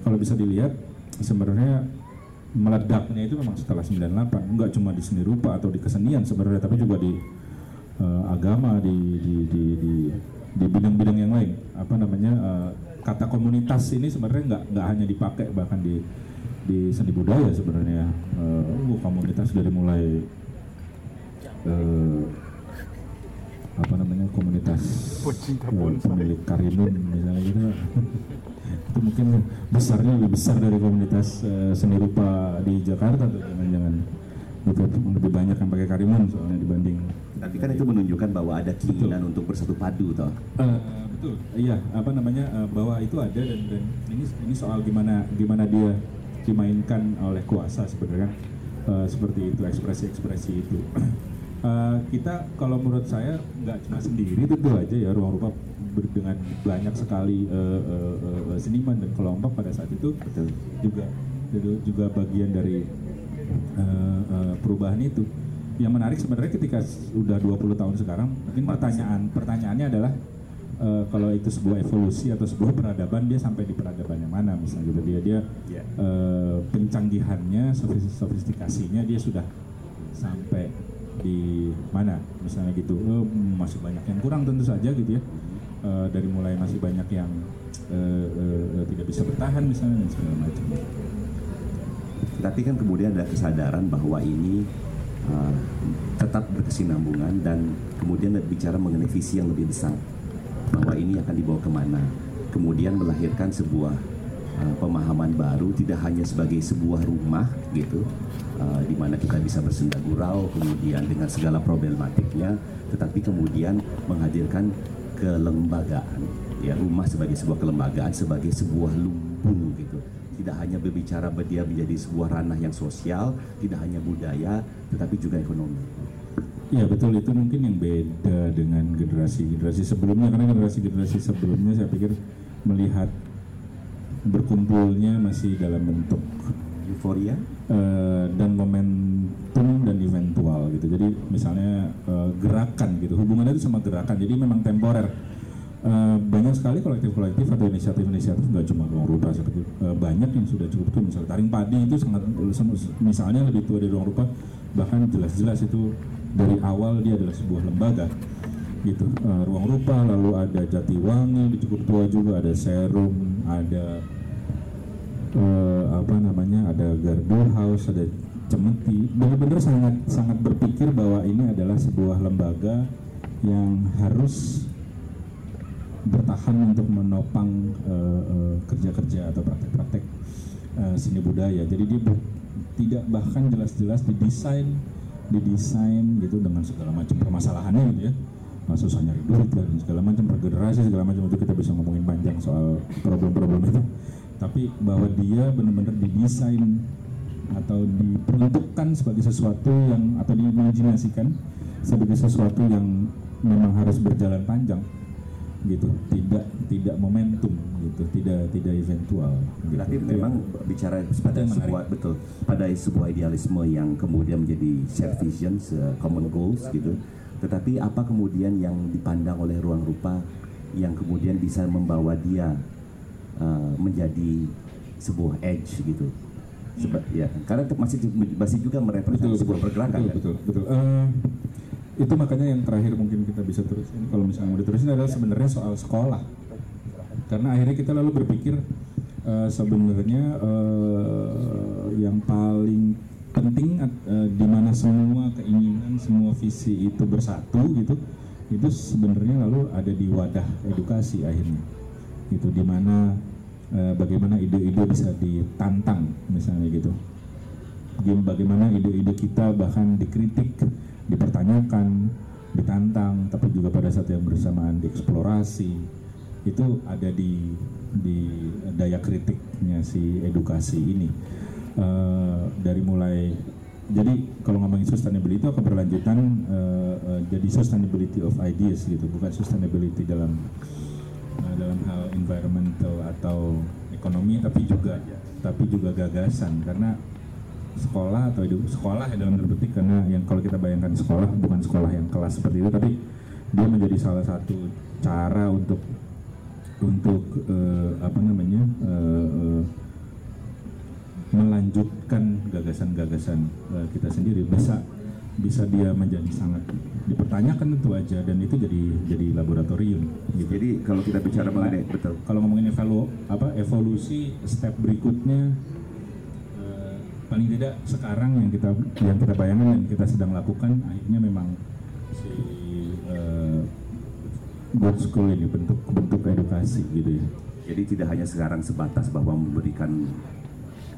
Kalau bisa dilihat sebenarnya meledaknya itu memang setelah 98 enggak cuma di seni rupa atau di kesenian sebenarnya tapi juga di eh, agama di di di di di bidang-bidang yang lain. Apa namanya eh, kata komunitas ini sebenarnya nggak nggak hanya dipakai bahkan di di seni budaya sebenarnya. Uh, komunitas dari mulai eh, apa namanya komunitas eh, pemilik Karimun misalnya gitu. Itu mungkin besarnya lebih besar dari komunitas eh, seni rupa di Jakarta tuh jangan-jangan. Gitu lebih banyak yang pakai Karimun soalnya dibanding. Tapi kan itu menunjukkan bahwa ada keinginan untuk bersatu padu toh. Eh, betul. Iya apa namanya eh, bahwa itu ada dan, dan ini ini soal gimana gimana dia dimainkan oleh kuasa sebenarnya Eh, seperti itu ekspresi-ekspresi itu. Eh, kita kalau menurut saya nggak cuma sendiri tentu aja ya ruang rupa dengan banyak sekali eh, eh, eh, seniman dan kelompok pada saat itu juga juga juga bagian dari eh, eh, perubahan itu. Yang menarik sebenarnya ketika sudah 20 tahun sekarang mungkin pertanyaan pertanyaannya adalah eh, kalau itu sebuah evolusi atau sebuah peradaban dia sampai di peradaban yang mana misalnya gitu. Dia dia Ya. eh, pencanggihannya sofis- sofistikasinya dia sudah sampai di mana misalnya gitu. Eh, masih banyak yang kurang tentu saja gitu ya. Eh, dari mulai masih banyak yang eh, eh, tidak bisa bertahan misalnya dan segala macam. Tapi kan kemudian ada kesadaran bahwa ini uh, tetap berkesinambungan dan kemudian bicara mengenai visi yang lebih besar bahwa ini akan dibawa ke mana. Kemudian melahirkan sebuah uh, pemahaman baru tidak hanya sebagai sebuah rumah gitu, uh, di mana kita bisa bersenda gurau kemudian dengan segala problematiknya, tetapi kemudian menghadirkan kelembagaan ya rumah sebagai sebuah kelembagaan sebagai sebuah lumbung gitu tidak hanya berbicara dia menjadi sebuah ranah yang sosial, tidak hanya budaya, tetapi juga ekonomi. Iya betul itu mungkin yang beda dengan generasi-generasi sebelumnya karena generasi-generasi sebelumnya saya pikir melihat berkumpulnya masih dalam bentuk Euforia, eh, dan momentum dan eventual gitu. Jadi misalnya eh, gerakan gitu hubungannya itu sama gerakan. Jadi memang temporer. Eh, banyak sekali kolektif-kolektif atau inisiatif-inisiatif nggak cuma ruang rupa seperti eh, banyak yang sudah cukup tuh misalnya taring padi itu sangat misalnya lebih tua dari ruang rupa bahkan jelas-jelas itu dari awal dia adalah sebuah lembaga gitu. Eh, ruang rupa lalu ada Jatiwangi di cukup tua juga ada Serum ada eh, apa namanya ada Gardu House ada Cemeti. Benar-benar sangat sangat berpikir bahwa ini adalah sebuah lembaga yang harus bertahan untuk menopang eh, eh, kerja-kerja atau praktek-praktek eh, seni budaya. Jadi dia tidak bahkan jelas-jelas didesain didesain gitu dengan segala macam permasalahannya gitu ya. Susah nyari duit dan segala macam regenerasi segala macam itu kita bisa ngomongin panjang soal problem-problem itu. Tapi bahwa dia benar-benar didesain atau diperuntukkan sebagai sesuatu yang atau diimajinasikan sebagai sesuatu yang memang harus berjalan panjang gitu tidak tidak momentum gitu tidak tidak eventual gitu. tapi Itu memang yang- bicara pada yang menarik. sebuah betul pada sebuah idealisme yang kemudian menjadi shared vision, common goals gitu. Tetapi apa kemudian yang dipandang oleh ruang rupa yang kemudian bisa membawa dia uh, menjadi sebuah edge gitu. Seba- ya, karena itu masih masih juga merepresentasi sebuah pergerakan betul, kan. betul, betul. Eh, itu makanya yang terakhir mungkin kita bisa terusin kalau misalnya mau diterusin adalah sebenarnya soal sekolah. Karena akhirnya kita lalu berpikir eh, sebenarnya eh, yang paling penting eh, di mana semua keinginan semua visi itu bersatu gitu itu sebenarnya lalu ada di wadah edukasi akhirnya. Gitu di mana eh, bagaimana ide-ide bisa ditantang misalnya gitu. Bagaimana ide-ide kita bahkan dikritik, dipertanyakan, ditantang, tapi juga pada saat yang bersamaan dieksplorasi. Itu ada di di daya kritiknya si edukasi ini. Eh, dari mulai jadi kalau ngomongin sustainability itu keberlanjutan eh, eh, jadi sustainability of ideas gitu bukan sustainability dalam dalam hal environmental atau ekonomi tapi juga tapi juga gagasan. Karena sekolah atau edu- sekolah ya dalam tanda petik karena yang kalau kita bayangkan sekolah bukan sekolah yang kelas seperti itu tapi dia menjadi salah satu cara untuk untuk eh, apa namanya eh, eh, melanjutkan gagasan-gagasan eh, kita sendiri bisa bisa dia menjadi sangat dipertanyakan tentu aja dan itu jadi jadi laboratorium gitu. Jadi kalau kita bicara mengenai betul Kalau ngomongin evolu apa evolusi step berikutnya paling tidak sekarang yang kita yang kita bayangkan dan kita sedang lakukan akhirnya memang si uh, good school ini bentuk bentuk edukasi gitu ya. Jadi tidak hanya sekarang sebatas bahwa memberikan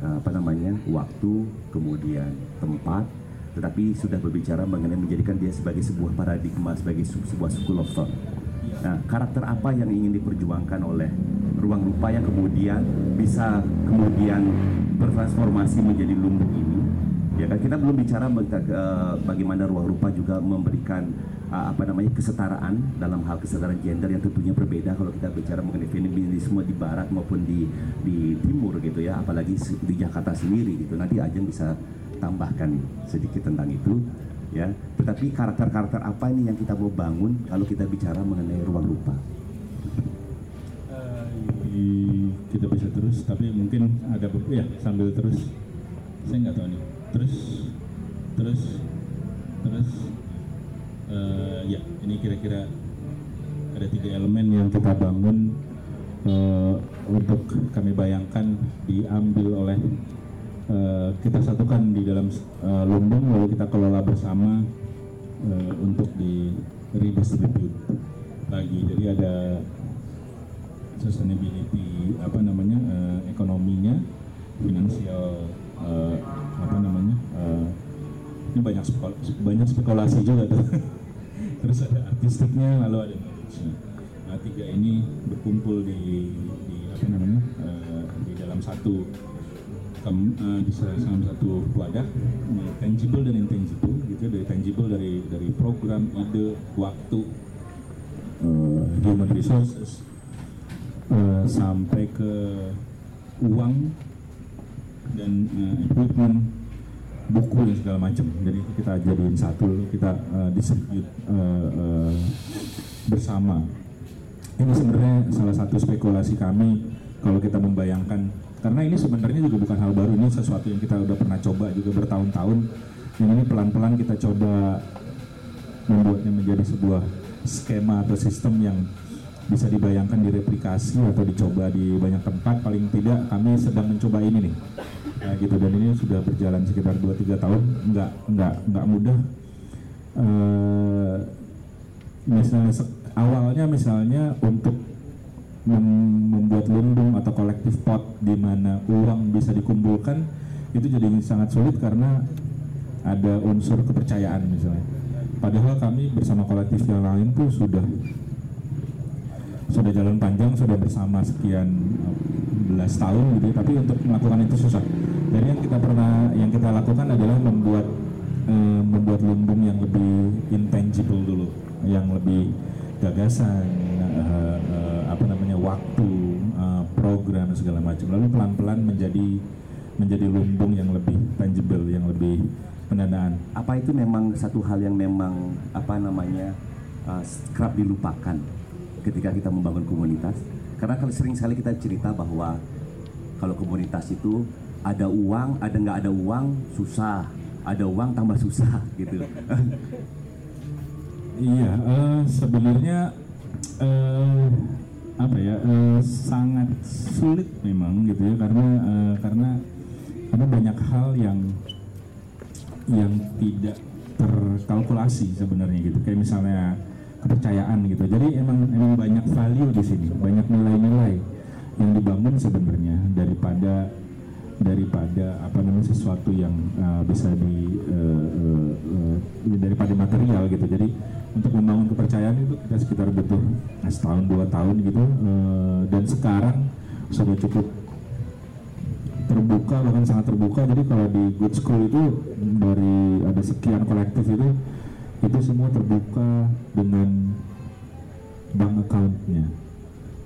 uh, apa namanya waktu, kemudian tempat, tetapi sudah berbicara mengenai menjadikan dia sebagai sebuah paradigma, sebagai sebuah school of thought. Nah, karakter apa yang ingin diperjuangkan oleh ruang rupa yang kemudian bisa kemudian bertransformasi menjadi lumbung ini? Ya kan kita belum bicara eh, bagaimana ruang rupa juga memberikan eh, apa namanya kesetaraan dalam hal kesetaraan gender yang tentunya berbeda kalau kita bicara mengenai feminisme di barat maupun di di timur gitu ya, apalagi di Jakarta sendiri gitu. Nanti Ajeng bisa tambahkan sedikit tentang itu ya. Tetapi karakter-karakter apa ini yang kita mau bangun kalau kita bicara mengenai ruang rupa? Eh, kita bisa terus tapi mungkin ada ya sambil terus saya nggak tahu nih terus terus terus eh, ya ini kira-kira ada tiga elemen yang kita bangun eh, untuk kami bayangkan diambil oleh eh, kita satukan di dalam eh, lumbung lalu kita kelola bersama eh, untuk di redistribute lagi. Jadi ada sustainability apa namanya eh, ekonominya finansial eh, apa namanya eh, ini banyak spekul- banyak spekulasi juga tuh. Terus ada artistiknya lalu ada nah tiga ini berkumpul di, di apa namanya eh, di dalam satu kem- eh, di dalam satu wadah eh, tangible dan intangible gitu dari tangible dari dari program ide waktu eh, human resources eh, sampai ke uang dan eh, equipment buku dan segala macam. Jadi kita jadiin satu kita eh, distribute eh, eh, bersama. Ini sebenarnya salah satu spekulasi kami kalau kita membayangkan karena ini sebenarnya juga bukan hal baru ini sesuatu yang kita udah pernah coba juga bertahun-tahun. Dan ini pelan-pelan kita coba membuatnya menjadi sebuah skema atau sistem yang bisa dibayangkan direplikasi atau dicoba di banyak tempat. Paling tidak kami sedang mencoba ini nih. Nah, gitu. Dan ini sudah berjalan sekitar 2-3 tahun. Nggak nggak nggak mudah. Eh, misalnya awalnya misalnya untuk membuat lumbung atau kolektif pot di mana uang bisa dikumpulkan itu jadi sangat sulit karena ada unsur kepercayaan misalnya. Padahal kami bersama kolektif yang lain tuh sudah sudah jalan panjang, sudah bersama sekian eh, belas tahun gitu, ya, tapi untuk melakukan itu susah. Jadi yang kita pernah, yang kita lakukan adalah membuat eh, membuat lumbung yang lebih intangible dulu, yang lebih gagasan, eh, eh, waktu, eh, program segala macam. Lalu pelan-pelan menjadi menjadi lumbung yang lebih tangible, yang lebih pendanaan. Apa itu memang satu hal yang memang apa namanya uh, kerap dilupakan ketika kita membangun komunitas? Karena kalau sering sekali kita cerita bahwa kalau komunitas itu ada uang, ada nggak ada uang susah, ada uang tambah susah gitu. Iya, eh, sebenarnya eh, apa ya eh, sangat sulit memang gitu ya karena eh, karena karena banyak hal yang yang tidak terkalkulasi sebenarnya gitu kayak misalnya kepercayaan gitu. Jadi emang emang banyak value di sini, banyak nilai-nilai yang dibangun sebenarnya daripada daripada apa namanya sesuatu yang uh, bisa di uh, uh, daripada material gitu. Jadi untuk membangun kepercayaan itu kita sekitar butuh setahun dua tahun gitu. Uh, dan sekarang sudah cukup terbuka bahkan sangat terbuka. Jadi kalau di good school itu dari ada sekian kolektif itu itu semua terbuka dengan bank accountnya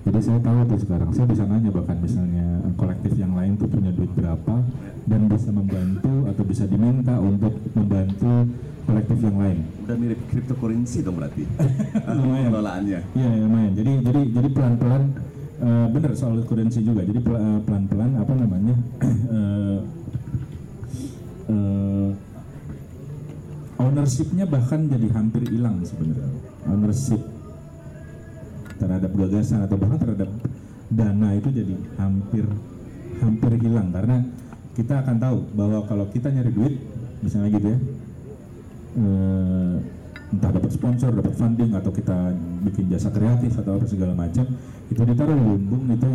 jadi saya tahu tuh sekarang saya bisa nanya bahkan misalnya eh, kolektif yang lain tuh punya duit berapa dan bisa membantu atau bisa diminta untuk membantu kolektif yang lain Udah mirip cryptocurrency dong berarti Lumayan. pengelolaannya. Iya, ya, lumayan. Jadi jadi jadi pelan-pelan eh, bener soal currency juga. Jadi eh, pelan-pelan apa namanya? eh, eh, ownershipnya bahkan jadi hampir hilang sebenarnya. Ownership terhadap gagasan atau bahkan terhadap dana itu jadi hampir hampir hilang. Karena kita akan tahu bahwa kalau kita nyari duit misalnya gitu ya eh, entah dapat sponsor, dapat funding atau kita bikin jasa kreatif atau apa segala macam itu ditaruh di lumbung itu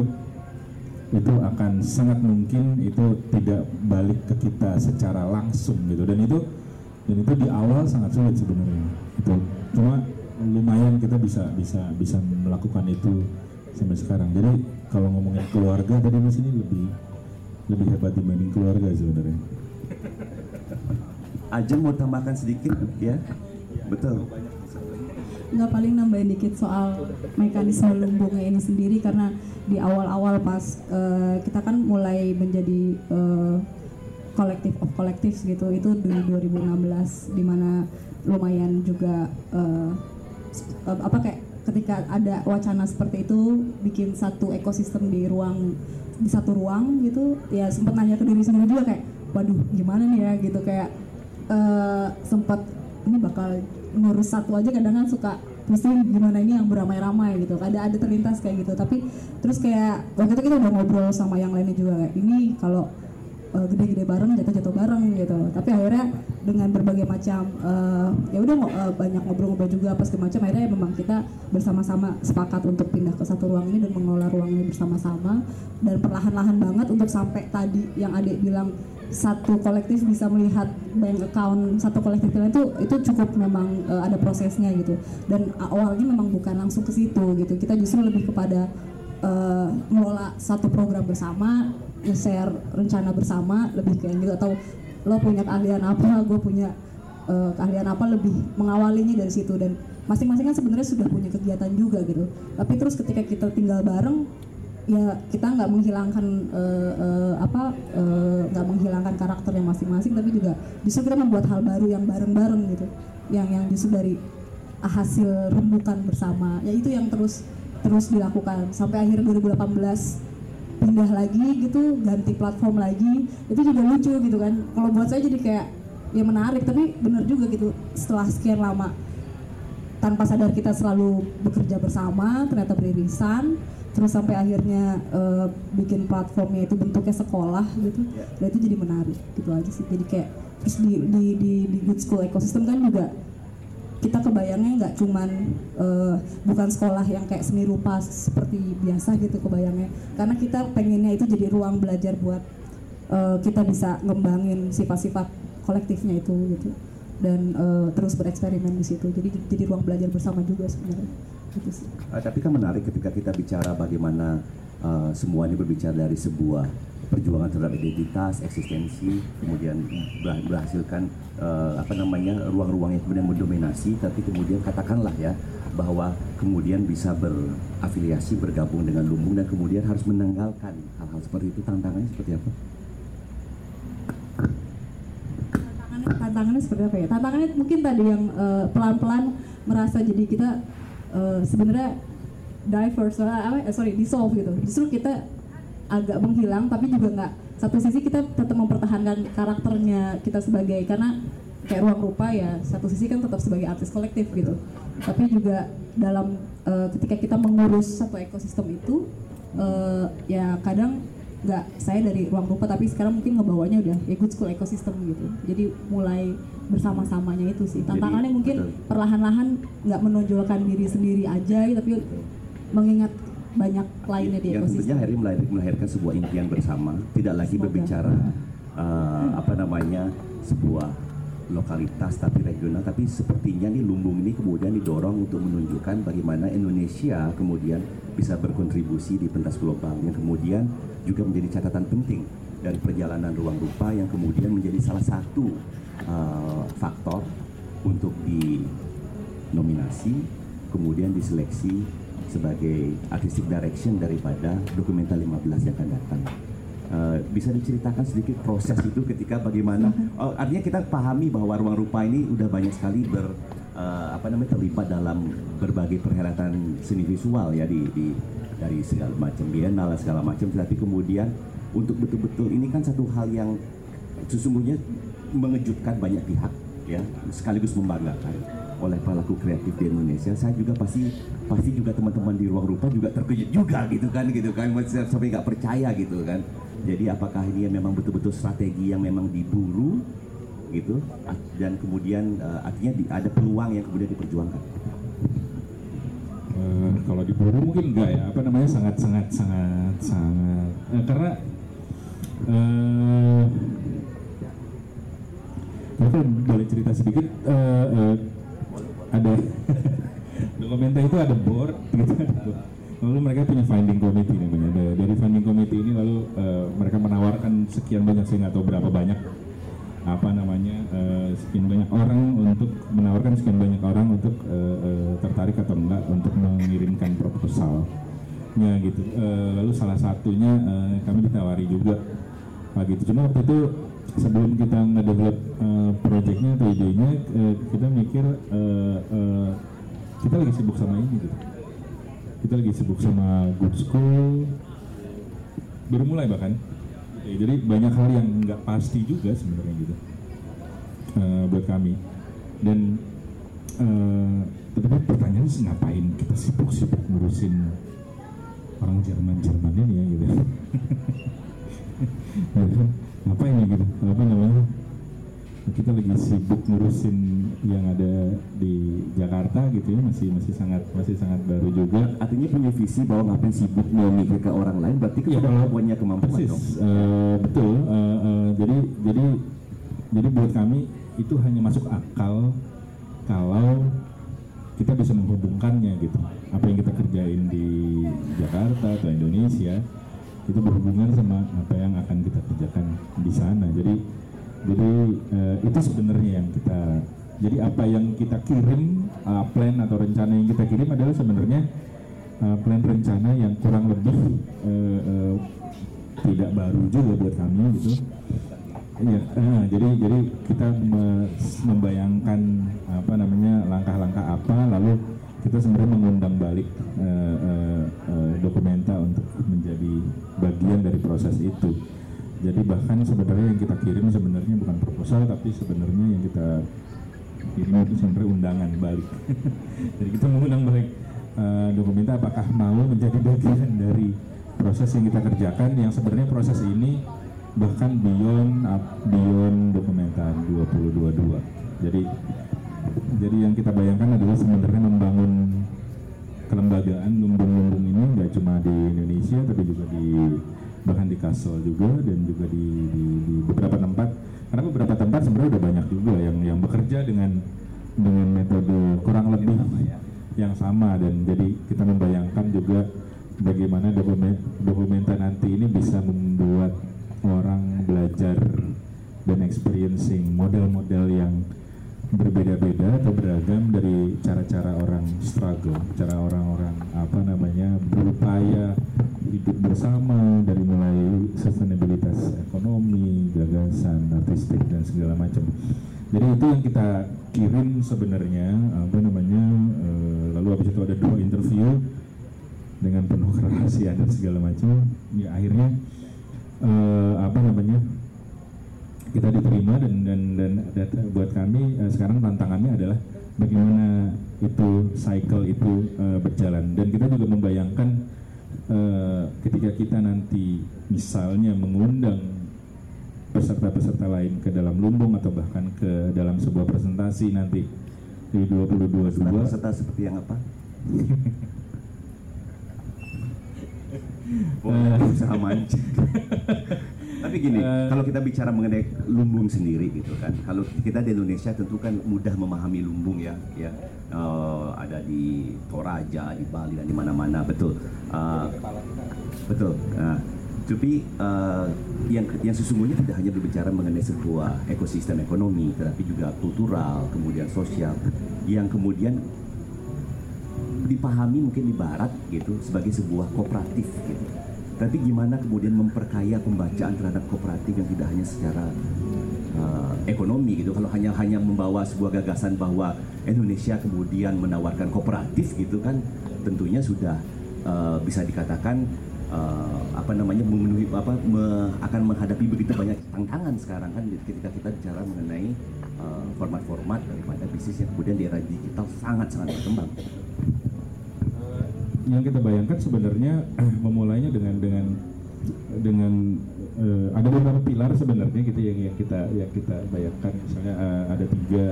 itu akan sangat mungkin itu tidak balik ke kita secara langsung gitu. Dan itu dan itu di awal sangat sulit sebenarnya. Itu cuma lumayan kita bisa bisa bisa melakukan itu sampai sekarang jadi kalau ngomongin keluarga tadi di sini lebih lebih hebat dibanding keluarga sebenarnya Ajeng mau tambahkan sedikit ya? Betul. nggak paling nambahin dikit soal mekanisme lumbungnya ini sendiri karena di awal-awal pas eh, kita kan mulai menjadi kolektif of collective gitu itu di 2016 di mana lumayan juga eh, apa kayak ketika ada wacana seperti itu bikin satu ekosistem di ruang di satu ruang gitu ya sempat nanya ke diri sendiri juga kayak waduh gimana nih ya? Gitu kayak eh sempat ini bakal ngurus satu aja kadang kan suka pusing gimana ini yang beramai-ramai? Gitu. Ada ada terlintas kayak gitu. Tapi terus kayak waktu itu kita udah ngobrol sama yang lainnya juga kayak ini kalau eh, gede-gede bareng jatuh-jatuh bareng gitu. Tapi akhirnya dengan berbagai macam eh, ya udah eh, banyak ngobrol-ngobrol juga apa segala macam akhirnya memang kita bersama-sama sepakat untuk pindah ke satu ruang ini dan mengelola ruang ini bersama-sama. Dan perlahan-lahan banget untuk sampai tadi yang adik bilang satu kolektif bisa melihat bank account satu kolektif itu itu cukup memang eh, ada prosesnya gitu. Dan awalnya memang bukan langsung ke situ gitu. Kita justru lebih kepada eh, ngelola satu program bersama nge-share rencana bersama lebih kayak gitu atau lo punya keahlian apa gue punya eh, keahlian apa lebih mengawalinya dari situ. Dan masing-masing kan sebenarnya sudah punya kegiatan juga gitu. Tapi terus ketika kita tinggal bareng ya kita nggak menghilangkan eh, eh, apa nggak menghilangkan karakternya masing-masing tapi juga justru kita membuat hal baru yang bareng-bareng gitu. Yang yang justru dari hasil rembukan bersama. Ya itu yang terus terus dilakukan. Sampai akhir 2018 pindah lagi gitu ganti platform lagi itu juga lucu gitu kan. Kalau buat saya jadi kayak ya menarik tapi bener juga gitu setelah sekian lama tanpa sadar kita selalu bekerja bersama ternyata beririsan terus sampai akhirnya eh, bikin platformnya itu bentuknya sekolah gitu dan itu jadi menarik gitu aja sih. Jadi kayak terus di di di, di good school ecosystem kan juga kita kebayangnya nggak cuman eh, bukan sekolah yang kayak seni rupa seperti biasa gitu kebayangnya. Karena kita pengennya itu jadi ruang belajar buat eh, kita bisa ngembangin sifat-sifat kolektifnya itu gitu. Dan eh, terus bereksperimen di situ. Jadi jadi ruang belajar bersama juga sebenarnya. Gitu sih. Uh, tapi kan menarik ketika kita bicara bagaimana uh, semua ini berbicara dari sebuah perjuangan terhadap identitas, eksistensi, kemudian ber- berhasilkan uh, apa namanya ruang-ruang yang kemudian mendominasi, tapi kemudian katakanlah ya bahwa kemudian bisa berafiliasi, bergabung dengan lumbung dan kemudian harus menanggalkan hal-hal seperti itu. Tantangannya seperti apa? tantangannya tantangannya seperti apa ya? Tantangannya mungkin tadi yang eh, pelan-pelan merasa jadi kita eh, sebenarnya diverse eh, sorry dissolve gitu. Justru kita agak menghilang tapi juga nggak. Satu sisi kita tetap mempertahankan karakternya kita sebagai karena kayak ruang rupa ya satu sisi kan tetap sebagai artis kolektif gitu. Tapi juga dalam eh, ketika kita mengurus satu ekosistem itu eh, ya kadang nggak saya dari ruang rupa tapi sekarang mungkin ngebawanya udah ya good school ekosistem gitu. Jadi mulai bersama-samanya itu sih. Tantangannya Jadi, mungkin perlahan-lahan nggak menonjolkan diri sendiri aja tapi mengingat banyak lainnya di yang tentunya ekosistem hari melahir- melahirkan sebuah impian bersama tidak lagi Semoga. berbicara uh, apa namanya sebuah lokalitas tapi regional tapi sepertinya nih lumbung ini kemudian didorong untuk menunjukkan bagaimana Indonesia kemudian bisa berkontribusi di pentas global yang kemudian juga menjadi catatan penting dari perjalanan ruang rupa yang kemudian menjadi salah satu uh, faktor untuk di nominasi, kemudian diseleksi sebagai artistic direction daripada dokumenta 15 yang akan datang. Eh, bisa diceritakan sedikit proses itu ketika bagaimana? Oh, artinya kita pahami bahwa ruang rupa ini udah banyak sekali ber eh, apa namanya terlibat dalam berbagai perhelatan seni visual ya di, di dari segala macam bienal segala macam. Tapi kemudian untuk betul-betul ini kan satu hal yang sesungguhnya mengejutkan banyak pihak ya sekaligus membanggakan oleh pelaku kreatif di Indonesia, saya juga pasti pasti juga teman-teman di ruang rupa juga terkejut juga gitu kan gitu kan. Sampai nggak percaya gitu kan. Jadi apakah ini memang betul-betul strategi yang memang diburu gitu? Dan kemudian uh, artinya di, ada peluang yang kemudian diperjuangkan. Uh, kalau diburu mungkin enggak ya. Apa namanya? Sangat sangat sangat sangat. Uh, karena uh, Aku boleh cerita sedikit? Uh, uh, ada. Dokumenta itu ada board gitu lalu mereka punya finding committee namanya dari finding committee ini lalu uh, mereka menawarkan sekian banyak saya tahu berapa banyak apa namanya uh, sekian banyak orang untuk menawarkan sekian banyak orang untuk uh, uh, tertarik atau enggak untuk mengirimkan proposalnya gitu. Uh, lalu salah satunya uh, kami ditawari juga Nah, gitu. Cuma waktu itu sebelum kita ngedevelop uh, projectnya atau idenya uh, kita mikir uh, uh, kita lagi sibuk sama ini gitu. Kita lagi sibuk sama good school. Baru mulai bahkan. Ya, jadi banyak hal yang nggak pasti juga sebenarnya gitu uh, buat kami. Dan uh, tapi pertanyaannya sih ngapain kita sibuk-sibuk ngurusin orang Jerman-Jerman ini ya gitu ngapain ya gitu? Apa namanya? Kita lagi sibuk ngurusin yang ada di Jakarta gitu ya masih masih sangat masih sangat baru juga. Artinya punya visi bahwa ngapain sibuk memikir ke orang lain berarti ya, kalau punya kemampuan persis, dong. uh, betul uh, uh, jadi jadi jadi buat kami itu hanya masuk akal kalau kita bisa menghubungkannya gitu. Apa yang kita kerjain di Jakarta atau Indonesia itu berhubungan sama apa yang akan kita kerjakan di sana. Jadi jadi uh, itu sebenarnya yang kita jadi apa yang kita kirim uh, plan atau rencana yang kita kirim adalah sebenarnya uh, plan rencana yang kurang lebih uh, uh, tidak baru juga buat kami gitu. Ya, uh, jadi jadi kita me membayangkan apa namanya langkah-langkah apa lalu kita sebenarnya mengundang balik uh, uh, uh, dokumenta untuk menjadi bagian dari proses itu. Jadi bahkan sebenarnya yang kita kirim sebenarnya bukan proposal tapi sebenarnya yang kita kirim itu sebenarnya undangan balik. Jadi kita mengundang balik uh, dokumenta apakah mau menjadi bagian dari proses yang kita kerjakan yang sebenarnya proses ini bahkan beyond beyond dokumenta 2022. Jadi jadi yang kita bayangkan adalah sebenarnya membangun kelembagaan lumbung-lumbung ini nggak cuma di Indonesia tapi juga di bahkan di Kassel juga dan juga di, di, di beberapa tempat. Karena beberapa tempat sebenarnya udah banyak juga yang yang bekerja dengan dengan metode kurang lebih yang sama. Dan jadi kita membayangkan juga bagaimana dokumen dokumenta nanti ini bisa membuat orang belajar dan experiencing model-model yang berbeda-beda atau beragam dari cara-cara orang struggle, cara orang-orang apa namanya berupaya hidup bersama dari mulai sustainabilitas ekonomi, gagasan, artistik dan segala macam. Jadi itu yang kita kirim sebenarnya apa namanya e, lalu habis itu ada dua interview dengan penuh kerahasiaan dan segala macam. Ya akhirnya e, apa namanya kita diterima dan dan dan, dan buat kami uh, sekarang tantangannya adalah bagaimana itu cycle itu uh, berjalan dan kita juga membayangkan uh, ketika kita nanti misalnya mengundang peserta-peserta lain ke dalam lumbung atau bahkan ke dalam sebuah presentasi nanti di 2022 peserta seperti yang apa? oh, usaha mancing. Tapi gini, uh, kalau kita bicara mengenai lumbung sendiri gitu kan, kalau kita di Indonesia tentu kan mudah memahami lumbung ya, ya. Uh, ada di Toraja, di Bali dan di mana-mana betul, uh, betul. Uh, tapi uh, yang yang sesungguhnya tidak hanya berbicara mengenai sebuah ekosistem ekonomi, tetapi juga kultural, kemudian sosial, yang kemudian dipahami mungkin di Barat gitu sebagai sebuah kooperatif gitu tapi gimana kemudian memperkaya pembacaan terhadap kooperatif yang tidak hanya secara uh, ekonomi gitu. Kalau hanya hanya membawa sebuah gagasan bahwa Indonesia kemudian menawarkan kooperatif gitu kan, tentunya sudah uh, bisa dikatakan uh, apa namanya memenuhi apa me- akan menghadapi begitu banyak tantangan sekarang kan ketika kita bicara mengenai format-format daripada bisnis yang kemudian di era digital sangat-sangat berkembang. Yang kita bayangkan sebenarnya memulainya dengan dengan dengan eh, ada beberapa pilar sebenarnya gitu yang yang kita yang kita bayangkan. Misalnya eh, ada tiga.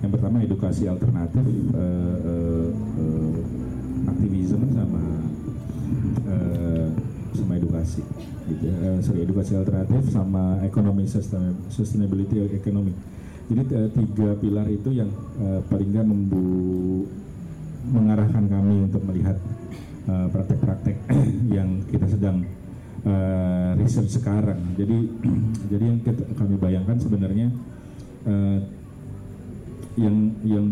Yang pertama edukasi alternatif eh, eh, eh, aktivisme sama eh, sama edukasi gitu. Eh, sorry edukasi alternatif sama ekonomi sustain- sustainability ekonomi jadi eh, tiga pilar itu yang eh, paling nggak membu mengarahkan kami untuk melihat eh, praktek-praktek yang kita sedang eh, research sekarang. Jadi jadi yang kita- kami bayangkan sebenarnya eh, yang yang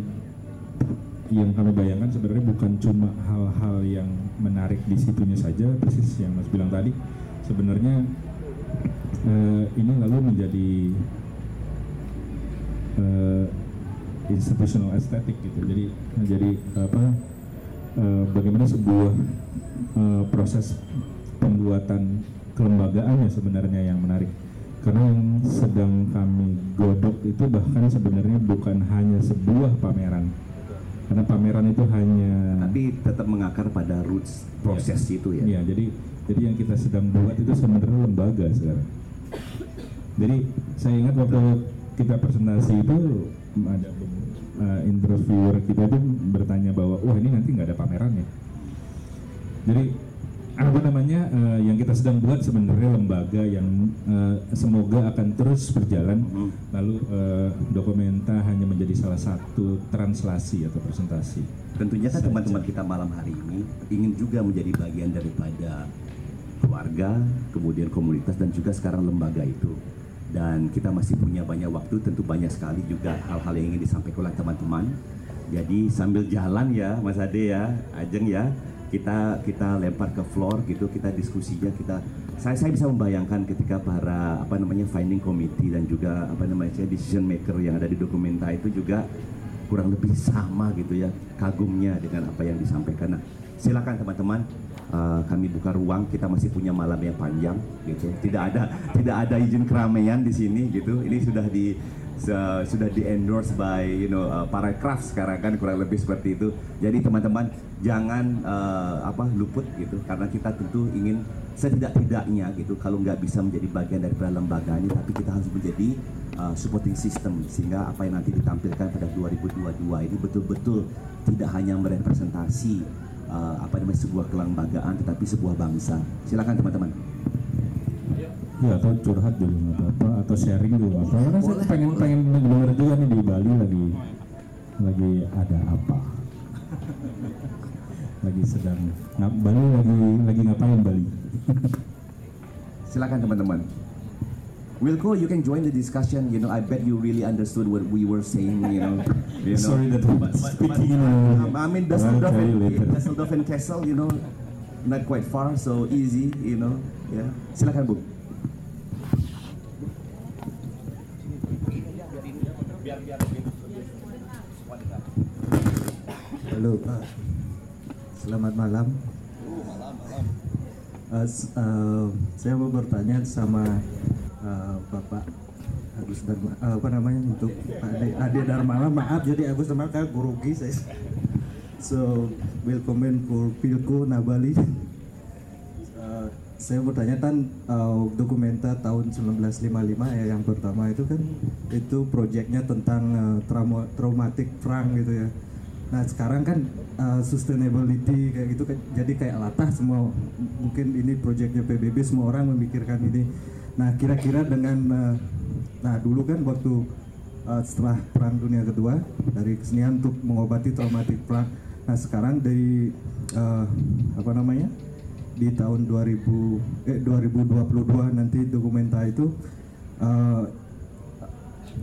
yang kami bayangkan sebenarnya bukan cuma hal-hal yang menarik di situnya saja, persis yang Mas bilang tadi. Sebenarnya eh, ini lalu menjadi institutional aesthetic gitu. Jadi jadi apa eh, bagaimana sebuah eh, proses pembuatan kelembagaannya sebenarnya yang menarik. Karena yang sedang kami godok itu bahkan sebenarnya bukan hanya sebuah pameran. Karena pameran itu hanya Tapi tetap mengakar pada roots proses itu ya. Iya, jadi jadi yang kita sedang buat itu sebenarnya lembaga sekarang. Jadi saya ingat waktu kita presentasi itu ada uh, interviewer kita itu bertanya bahwa wah ini nanti nggak ada pameran ya. Jadi apa namanya uh, yang kita sedang buat sebenarnya lembaga yang uh, semoga akan terus berjalan Hmm. lalu uh, dokumenta hanya menjadi salah satu translasi atau presentasi. Tentunya kan Saja. teman-teman kita malam hari ini ingin juga menjadi bagian daripada keluarga, kemudian komunitas dan juga sekarang lembaga itu. Dan kita masih punya banyak waktu, tentu banyak sekali juga hal-hal yang ingin disampaikan oleh teman-teman. Jadi sambil jalan ya, Mas Ade ya, Ajeng ya, kita kita lempar ke floor gitu, kita diskusinya, kita saya saya bisa membayangkan ketika para apa namanya finding committee dan juga apa namanya decision maker yang ada di dokumenta itu juga kurang lebih sama gitu ya kagumnya dengan apa yang disampaikan. Nah, silakan teman-teman uh, kami buka ruang kita masih punya malam yang panjang gitu. Tidak ada tidak ada izin keramaian di sini gitu. Ini sudah di se- sudah di endorse by you know uh, para craft sekarang kan kurang lebih seperti itu. Jadi teman-teman jangan uh, apa luput gitu karena kita tentu ingin setidak-tidaknya gitu kalau nggak bisa menjadi bagian dari lembaga ini tapi kita harus menjadi uh, supporting system sehingga apa yang nanti ditampilkan pada 2022 ini betul-betul tidak hanya merepresentasi uh, apa namanya sebuah kelembagaan tetapi sebuah bangsa. Silakan teman-teman. Ya atau curhat juga nggak apa-apa atau sharing juga apa-apa. Karena saya pengen pengen denger juga nih di Bali lagi lagi ada apa. Lagi sedang ngap Bali lagi lagi ngapain Bali? Silakan teman-teman. Wilco, you can join the discussion. You know, I bet you really understood what we were saying. You know, you know. Sorry that I'm But- but- speaking in Um, a- I mean, Dusseldorf and. Dusseldorf and Kessel, you know, not quite far, so easy, you know. Yeah. Silakan Bu. Halo Pak, selamat malam. S- eh, saya mau bertanya sama eh, Bapak Agus Dharma, eh, apa namanya untuk Pak Ade, Ade Dharmala, maaf jadi Agus Dharmala kan gurugi saya. So, welcome for Pilko Nabali. Eh, saya bertanya kan eh, dokumenta tahun 1955 ya yang pertama itu kan itu proyeknya tentang eh, trauma, traumatic perang gitu ya. Nah sekarang kan uh, sustainability kayak gitu kan jadi kayak latah semua mungkin ini proyeknya PBB semua orang memikirkan ini. Nah kira-kira dengan uh, nah dulu kan waktu uh, setelah perang dunia kedua dari kesenian untuk mengobati traumatik perang. Nah sekarang dari uh, apa namanya di tahun 2000 eh 2022 nanti dokumenta itu uh,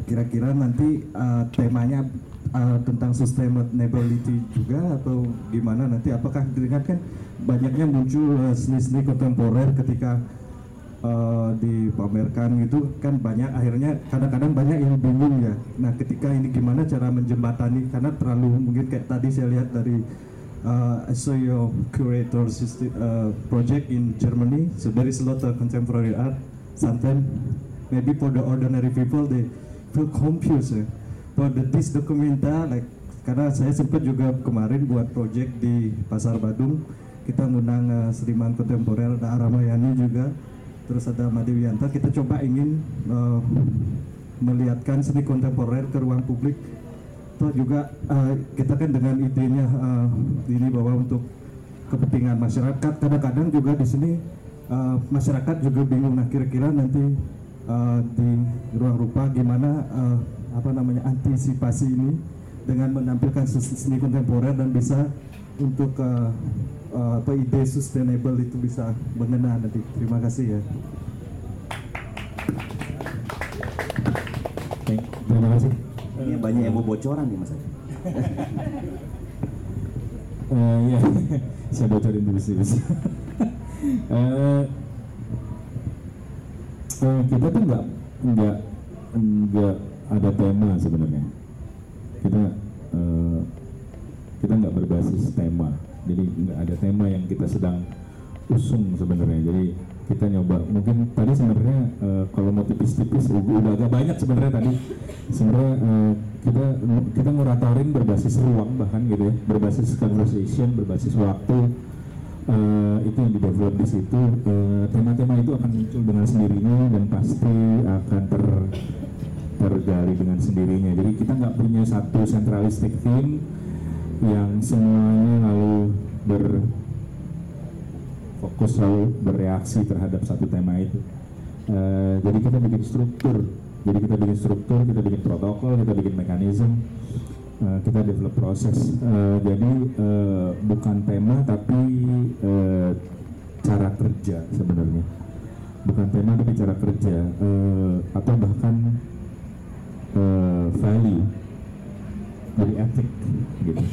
kira-kira nanti uh, temanya uh, tentang sustainability juga atau gimana nanti apakah dilihat kan banyaknya muncul uh, seni-seni kontemporer ketika uh, dipamerkan gitu kan banyak akhirnya kadang-kadang banyak yang bingung ya nah ketika ini gimana cara menjembatani karena terlalu mungkin kayak tadi saya lihat dari uh, I saw your curator system, uh, project in Germany. So there is a lot of contemporary art. Sometimes maybe for the ordinary people they feel confused. eh. But the, this documenta like karena saya sempat juga kemarin buat project di Pasar Badung kita ngundang uh, seniman kontemporer Aramayani juga terus ada Made Wianta kita coba ingin uh, melihatkan seni kontemporer ke ruang publik. Toh juga uh, kita kan dengan idenya uh, ini bahwa untuk kepentingan masyarakat kadang-kadang juga di sini uh, masyarakat juga bingung nah kira-kira nanti uh, di ruang rupa gimana uh, apa namanya antisipasi ini dengan menampilkan seni kontemporer dan bisa untuk uh, uh, apa ide sustainable itu bisa mengena nanti terima kasih ya Thank- terima kasih. Ini banyak yang mau bocoran nih Mas. Eh, Iya, saya bocorin dulu sih. Eh, eh, kita tuh nggak nggak nggak ada tema sebenarnya. Kita eh, kita nggak berbasis tema, jadi nggak ada tema yang kita sedang usung sebenarnya. Jadi kita nyoba. Mungkin tadi sebenarnya eh, kalau mau tipis-tipis udah agak banyak sebenarnya tadi. Sebenarnya eh, kita kita nguratorin berbasis ruang bahkan gitu ya. Berbasis conversation berbasis waktu. Eh, itu yang di-develop di situ. Tema-tema itu akan muncul dengan sendirinya dan pasti akan ter tergali dengan sendirinya. Jadi kita nggak punya satu centralistic theme yang semuanya lalu ber fokus selalu bereaksi terhadap satu tema itu. Eh, jadi kita bikin struktur, jadi kita bikin struktur, kita bikin protokol, kita bikin mekanisme, eh, kita develop proses. Eh, jadi eh, bukan tema tapi eh, cara kerja sebenarnya, bukan tema tapi cara kerja. Eh, atau bahkan eh, value dari etik gitu.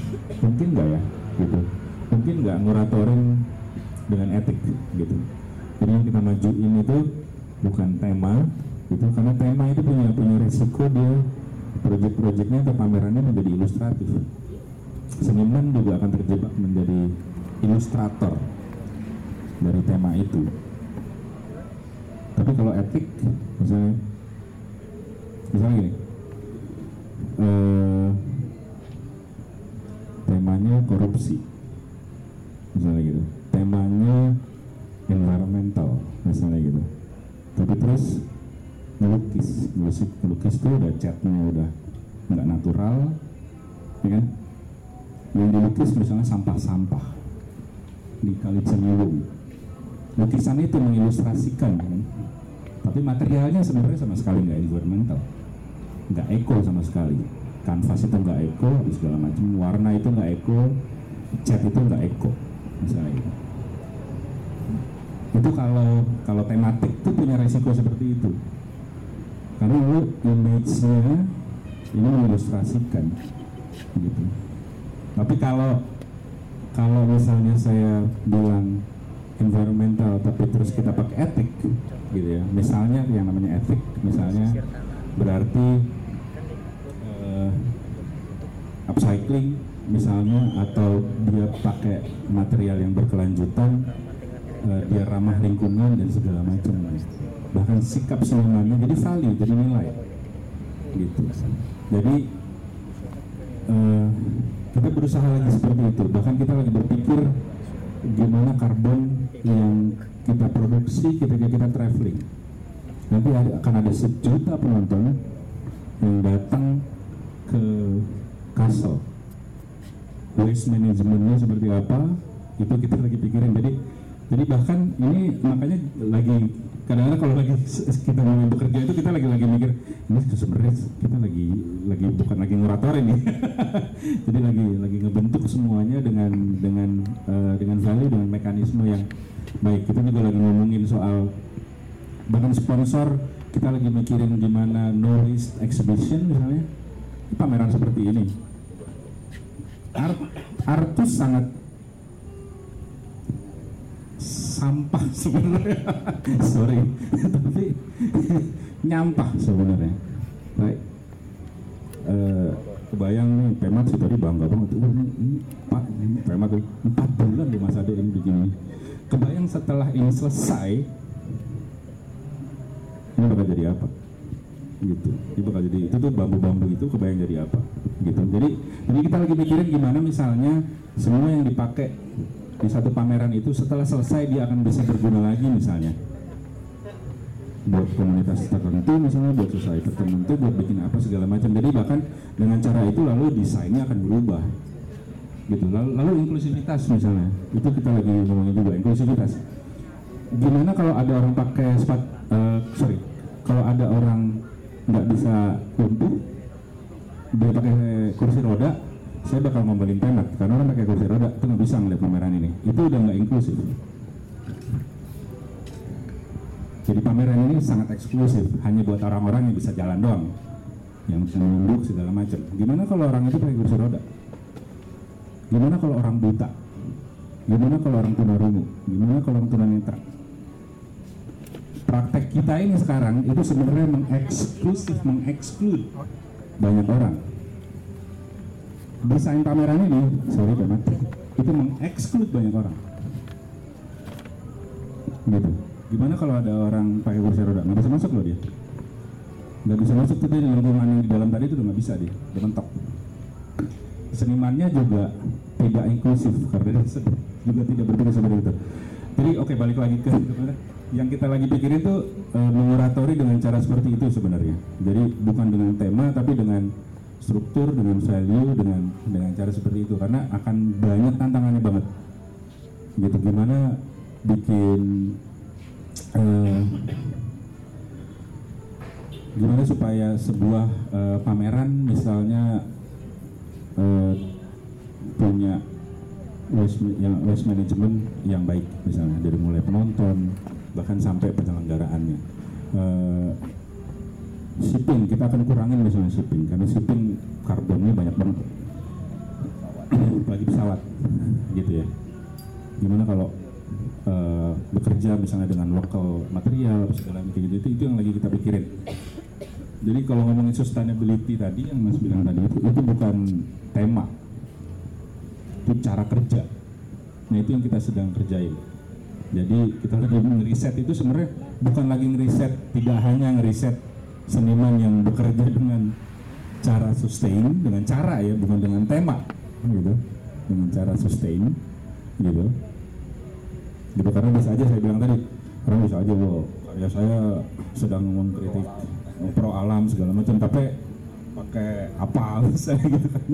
Mungkin nggak ya gitu. Mungkin nggak nguratorin dengan etik gitu. Jadi yang kita majuin itu bukan tema gitu karena tema itu punya punya resiko dia proyek-proyeknya atau pamerannya menjadi ilustratif. Seniman juga akan terjebak menjadi ilustrator dari tema itu. Tapi kalau etik misalnya misalnya gini eh, temanya korupsi. Misalnya gitu. Temanya environmental misalnya gitu. Tapi terus melukis. Melukis melukis tuh udah catnya udah nggak natural ya kan? Yang dilukis misalnya sampah-sampah di kali Ciliwung. Lukisan itu mengilustrasikan kan? Tapi materialnya sebenarnya sama sekali nggak environmental. Nggak eco sama sekali kanvas itu nggak dan segala macam. Warna itu nggak eco cat itu nggak eco misalnya gitu. itu kalau kalau tematik itu punya resiko seperti itu. Karena lu image-nya ini mengilustrasikan gitu. Tapi kalau kalau misalnya saya bilang environmental tapi terus kita pakai etik gitu ya. Misalnya yang namanya etik misalnya berarti upcycling misalnya atau dia pakai material yang berkelanjutan eh, dia ramah lingkungan dan segala macam bahkan sikap senimannya jadi value jadi nilai gitu. Jadi eh, kita berusaha lagi seperti itu. Bahkan kita lagi berpikir gimana karbon yang kita produksi ketika kita traveling. Nanti akan ada sejuta penonton yang datang ke castle waste manajemennya seperti apa itu kita lagi pikirin. Jadi jadi bahkan ini makanya lagi kadang-kadang kalau lagi kita mau bekerja itu kita lagi lagi mikir ini sebenarnya kita lagi lagi bukan lagi nguratorin nih. Jadi lagi lagi ngebentuk semuanya dengan dengan eh, dengan value dengan mekanisme yang baik. Kita juga lagi ngomongin soal bahkan sponsor kita lagi mikirin gimana no exhibition misalnya. Pameran seperti ini Art, artus sangat sampah sebenarnya. Sorry. Tapi nyampah sebenarnya. Baik. Eh, kebayang nih Pemat sih tadi bangga banget. "Oh, ini, ini, pak ini Pemat Ade empat bulan loh Mas Ade ini bikin ini. Kebayang setelah ini selesai ini bakal jadi apa gitu. Ini bakal jadi itu tuh bambu-bambu itu kebayang jadi apa? Gitu. Jadi jadi kita lagi mikirin gimana misalnya semua yang dipakai di satu pameran itu setelah selesai dia akan bisa berguna lagi misalnya. Buat komunitas tertentu misalnya buat society tertentu buat bikin apa segala macam. Jadi bahkan dengan cara itu lalu desainnya akan berubah. Gitu. Lalu, lalu inklusivitas misalnya. Itu kita lagi ngomongin juga inklusivitas. Gimana kalau ada orang pakai sepat eh, sorry. Kalau ada orang nggak bisa lumpuh dia pakai kursi roda saya bakal ngomelin pemat karena orang pakai kursi roda itu nggak bisa ngeliat pameran ini. Itu udah nggak inklusif. Jadi pameran ini sangat eksklusif hanya buat orang-orang yang bisa jalan doang. Yang bisa nunduk segala macam. Gimana kalau orang itu pakai kursi roda? Gimana kalau orang buta? Gimana kalau orang tunarungu gimana kalau orang tunanetra praktek kita ini sekarang itu sebenarnya mengeksklusif mengeksklud banyak orang. Desain pameran ini sorry Pak itu mengeksklud banyak orang. Gitu. Gimana kalau ada orang pakai kursi roda? Nggak bisa masuk loh dia. Nggak bisa masuk tuh dia di lingkungan yang di dalam tadi itu udah nggak bisa dia. Udah mentok. Senimannya juga tidak inklusif karena dia juga tidak berpikir seperti itu jadi oke balik lagi ke yang kita lagi pikirin tuh e, menguratori dengan cara seperti itu sebenarnya. Jadi bukan dengan tema tapi dengan struktur dengan value dengan dengan cara seperti itu. Karena akan banyak tantangannya banget. Gitu gimana bikin eh, gimana supaya sebuah eh, pameran misalnya eh, punya waste, yang waste management yang baik misalnya dari mulai penonton bahkan sampai penyelenggaraannya. Eh, shipping kita akan kurangin misalnya shipping karena shipping karbonnya banyak banget. Apalagi pesawat gitu ya. Gimana kalau eh, bekerja misalnya dengan lokal material segala macam gitu itu, itu yang lagi kita pikirin. Jadi kalau ngomongin sustainability tadi yang mas bilang tadi itu itu bukan tema itu cara kerja. Nah itu yang kita sedang kerjain. Jadi kita lagi ngeriset itu sebenarnya bukan lagi ngeriset tidak hanya ngeriset seniman yang bekerja dengan cara sustain dengan cara ya bukan dengan tema gitu. Dengan cara sustain gitu. Gitu karena bisa aja saya bilang tadi orang bisa aja loh ya saya sedang mengkritik pro alam segala macam tapi pakai apa saya gitu kan.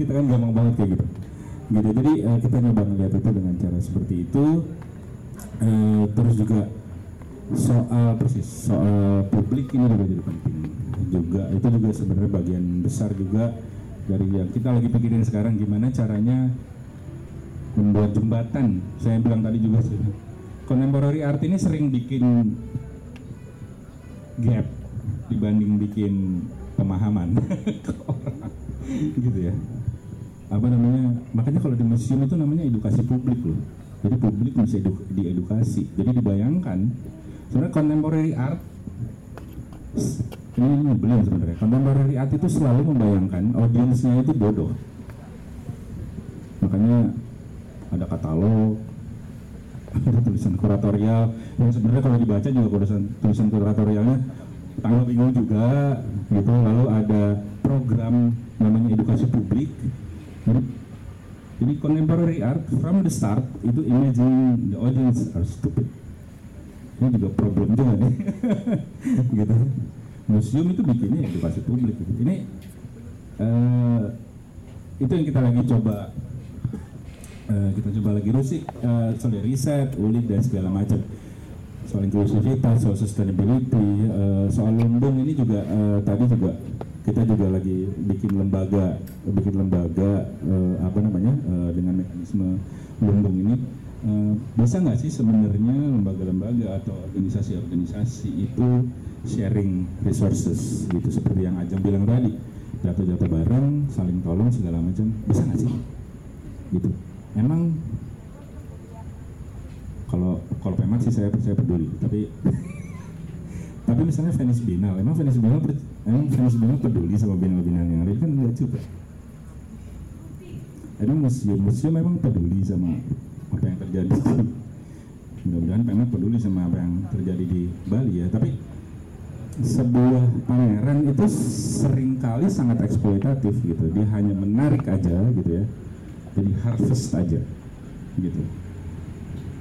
Kita kan gampang banget kayak gitu gitu. Jadi eh, kita nyoba melihat itu dengan cara seperti itu. Eh, terus juga soal persis soal publik ini juga jadi penting. Juga itu juga sebenarnya bagian besar juga dari yang kita lagi pikirin sekarang gimana caranya membuat jembatan. Saya bilang tadi juga contemporary art ini sering bikin gap dibanding bikin pemahaman gitu ya apa namanya makanya kalau di museum itu namanya edukasi publik loh. Jadi publik bisa edu- diedukasi. Jadi dibayangkan sebenarnya contemporary art ini ini nyebelin sebenarnya. Contemporary art itu selalu membayangkan audiensnya itu bodoh. Makanya ada katalog ada tulisan kuratorial. Yang sebenarnya kalau dibaca juga tulisan tulisan kuratorialnya tanggal bingung juga gitu. Lalu ada program namanya edukasi publik jadi, jadi contemporary art from the start itu imagine the audience are stupid. Ini juga problem juga nih. Gitu. Museum itu bikinnya edukasi publik. Gitu. ini eh, itu yang kita lagi coba eh, kita coba lagi rusik eh, soal riset ulik dan segala macam. Soal inklusivitas soal sustainability eh, soal lumbung ini juga eh, tadi juga kita juga lagi bikin lembaga bikin lembaga eh, apa namanya eh, dengan mekanisme lumbung ini. Eh, bisa nggak sih sebenarnya lembaga-lembaga atau organisasi-organisasi itu sharing resources gitu seperti yang Ajeng bilang tadi jatuh-jatuh bareng saling tolong segala macam. Bisa nggak sih? Gitu. Emang kalau kalau pemat sih saya saya peduli tapi tapi misalnya Venice Biennale emang Venice per- emang Venice Biennale peduli sama biennale-biennale yang lain kan enggak juga. Ini museum. Museum memang peduli sama apa yang terjadi mudah-mudahan Pemkot peduli sama apa yang terjadi di Bali ya. Tapi sebuah pameran itu sering kali sangat eksploitatif gitu. Dia hanya menarik aja gitu ya. Jadi harvest aja gitu.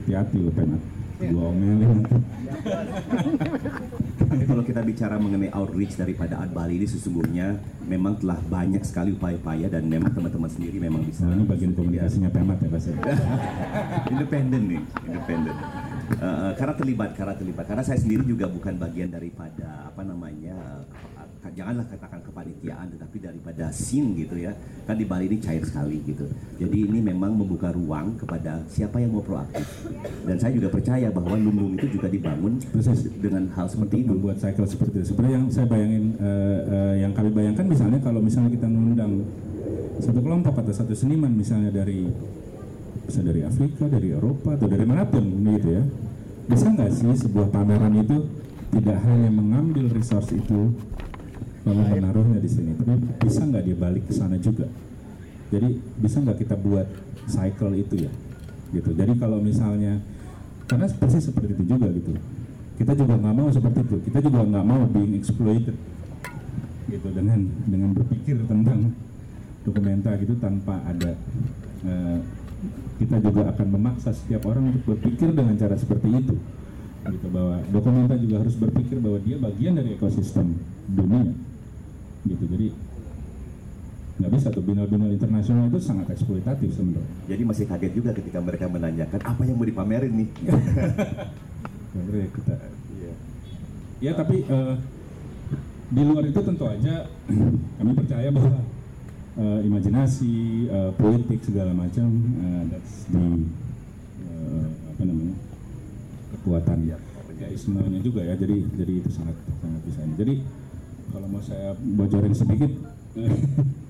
Hati-hati lo Pemkot gua omelin nanti Tapi kalau kita bicara mengenai outreach daripada Art Bali ini sesungguhnya memang telah banyak sekali upaya-upaya dan memang teman-teman sendiri memang bisa nah, ini bagian komunikasinya Pemkot ya Pak Sir. independen nih, independen. Eh, karena terlibat, karena terlibat. Karena saya sendiri juga bukan bagian daripada apa namanya, janganlah katakan kepanitiaan, tetapi daripada scene gitu ya. Kan di Bali ini cair sekali gitu. Jadi ini memang membuka ruang kepada siapa yang mau proaktif. Dan saya juga percaya bahwa lumbung itu juga dibangun Persis. dengan hal seperti itu. membuat cycle seperti itu. Sebenarnya yang saya bayangin, eh, eh, yang kami bayangkan misalnya kalau misalnya kita mengundang satu kelompok atau satu seniman misalnya dari bisa dari Afrika, dari Eropa atau dari mana pun gitu ya. Bisa nggak sih sebuah pameran itu tidak hanya mengambil resource itu lalu menaruhnya di sini, tapi bisa nggak dia balik ke sana juga. Jadi bisa nggak kita buat cycle itu ya, gitu. Jadi kalau misalnya karena persis seperti itu juga gitu. Kita juga nggak mau seperti itu. Kita juga nggak mau being exploited gitu dengan dengan berpikir tentang dokumenta gitu tanpa ada eh, kita juga akan memaksa setiap orang untuk berpikir dengan cara seperti itu gitu bahwa dokumenta juga harus berpikir bahwa dia bagian dari ekosistem dunia gitu. Jadi nggak bisa tuh. Binal-binal internasional itu sangat eksploitatif sebenarnya. Jadi masih kaget juga ketika mereka menanyakan apa yang mau dipamerin nih. Sebenarnya kita. Ya tapi eh, di luar itu tentu aja kami percaya bahwa eh, imajinasi eh, politik segala macam eh, that's the eh, apa namanya kekuatan ya ismenya juga ya. Jadi jadi itu sangat sangat bisa. Jadi kalau mau saya bocorin sedikit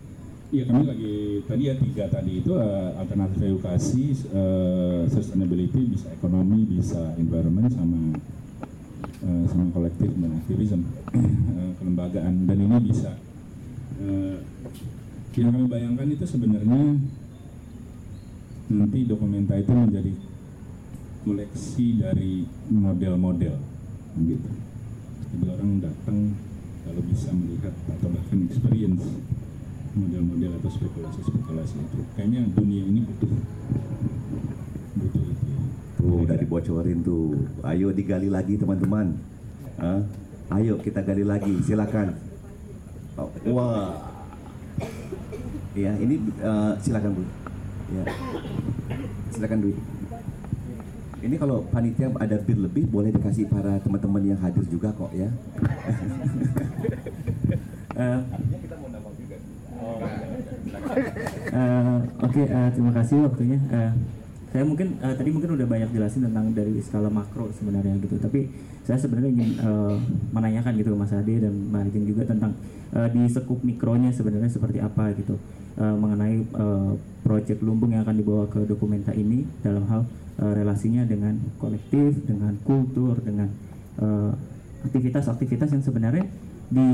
Iya kami lagi tadi ya tiga tadi itu eh, alternatif edukasi, eh, sustainability, bisa ekonomi, bisa environment sama eh, sama kolektif dan aktivisme eh, kelembagaan dan ini bisa eh, yang kami bayangkan itu sebenarnya nanti dokumenta itu menjadi koleksi dari model-model gitu. Jadi orang datang kalau bisa melihat atau bahkan experience model-model atau spekulasi-spekulasi itu. Kayaknya dunia ini butuh butuh itu. ya. Tuh udah dibocorin tuh. Ayo digali lagi teman-teman. Ayo kita gali lagi. Silakan. Oh, wah. Ya ini eh, silakan bu. Ya. Silakan Dwi. Ini kalau panitia ada bir lebih boleh dikasih para teman-teman yang hadir juga kok ya. Eh, Oke, eh, terima kasih waktunya. Eh, saya mungkin eh, tadi mungkin udah banyak jelasin tentang dari skala makro sebenarnya gitu. Tapi saya sebenarnya ingin eh, menanyakan gitu ke Mas Ade dan Mbak Arjun juga tentang eh, di sekup mikronya sebenarnya seperti apa gitu eh, mengenai eh, proyek lumbung yang akan dibawa ke dokumenta ini dalam hal eh, relasinya dengan kolektif, dengan kultur, dengan eh, aktivitas-aktivitas yang sebenarnya di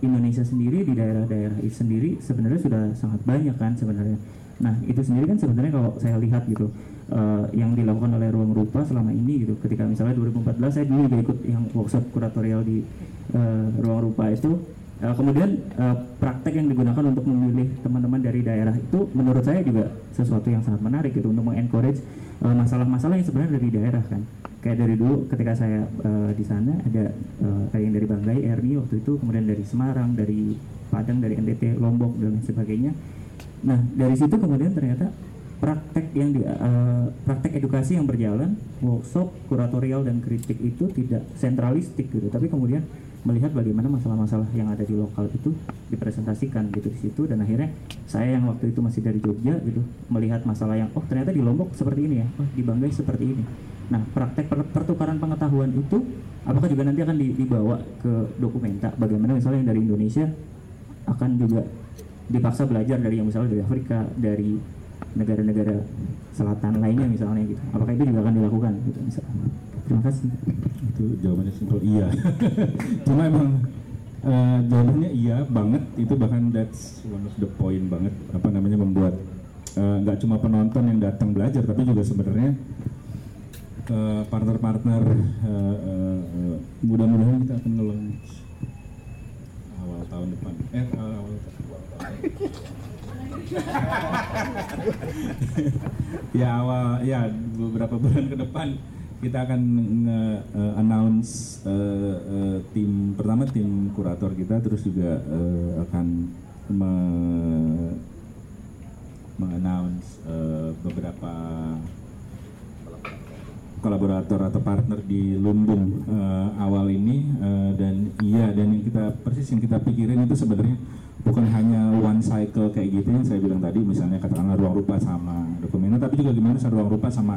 Indonesia sendiri di daerah-daerah sendiri sebenarnya sudah sangat banyak kan sebenarnya. Nah itu sendiri kan sebenarnya kalau saya lihat gitu eh, yang dilakukan oleh Ruang Rupa selama ini gitu. Ketika misalnya 2014 saya dulu juga ikut yang workshop kuratorial di eh, Ruang Rupa itu. Eh, kemudian eh, praktek yang digunakan untuk memilih teman-teman dari daerah itu menurut saya juga sesuatu yang sangat menarik gitu untuk mengencourage eh, masalah-masalah yang sebenarnya dari daerah kan kayak dari dulu ketika saya eh, di sana ada eh, kayak yang dari Banggai, Erni waktu itu, kemudian dari Semarang, dari Padang, dari NTT, Lombok dan sebagainya. Nah dari situ kemudian ternyata praktek yang di, eh, praktek edukasi yang berjalan, workshop, kuratorial dan kritik itu tidak sentralistik gitu, tapi kemudian melihat bagaimana masalah-masalah yang ada di lokal itu dipresentasikan gitu di situ dan akhirnya saya yang waktu itu masih dari Jogja gitu melihat masalah yang oh ternyata di Lombok seperti ini ya, oh di Banggai seperti ini. Nah, praktek per- pertukaran pengetahuan itu apakah juga nanti akan di- dibawa ke dokumenta? Bagaimana misalnya yang dari Indonesia akan juga dipaksa belajar dari yang misalnya dari Afrika, dari negara-negara selatan lainnya misalnya gitu. Apakah itu juga akan dilakukan gitu misalnya? Terima kasih. itu jawabannya simpel iya cuma emang eh, jawabannya iya banget itu bahkan that's one of the point banget apa namanya membuat eh, nggak cuma penonton yang datang belajar tapi juga sebenarnya eh, partner-partner eh, eh, eh, mudah-mudahan kita akan nge-launch awal tahun depan eh awal, awal ya awal ya beberapa bulan ke depan kita akan nge-announce uh, uh, tim pertama tim kurator kita terus juga uh, akan me mengannounce uh, beberapa kolaborator atau partner di Lumbung uh, awal ini uh, dan iya dan yang kita persis yang kita pikirin itu sebenarnya bukan hanya one cycle kayak gitu yang saya bilang tadi misalnya katakanlah ruang rupa sama dokumen tapi juga gimana ruang rupa sama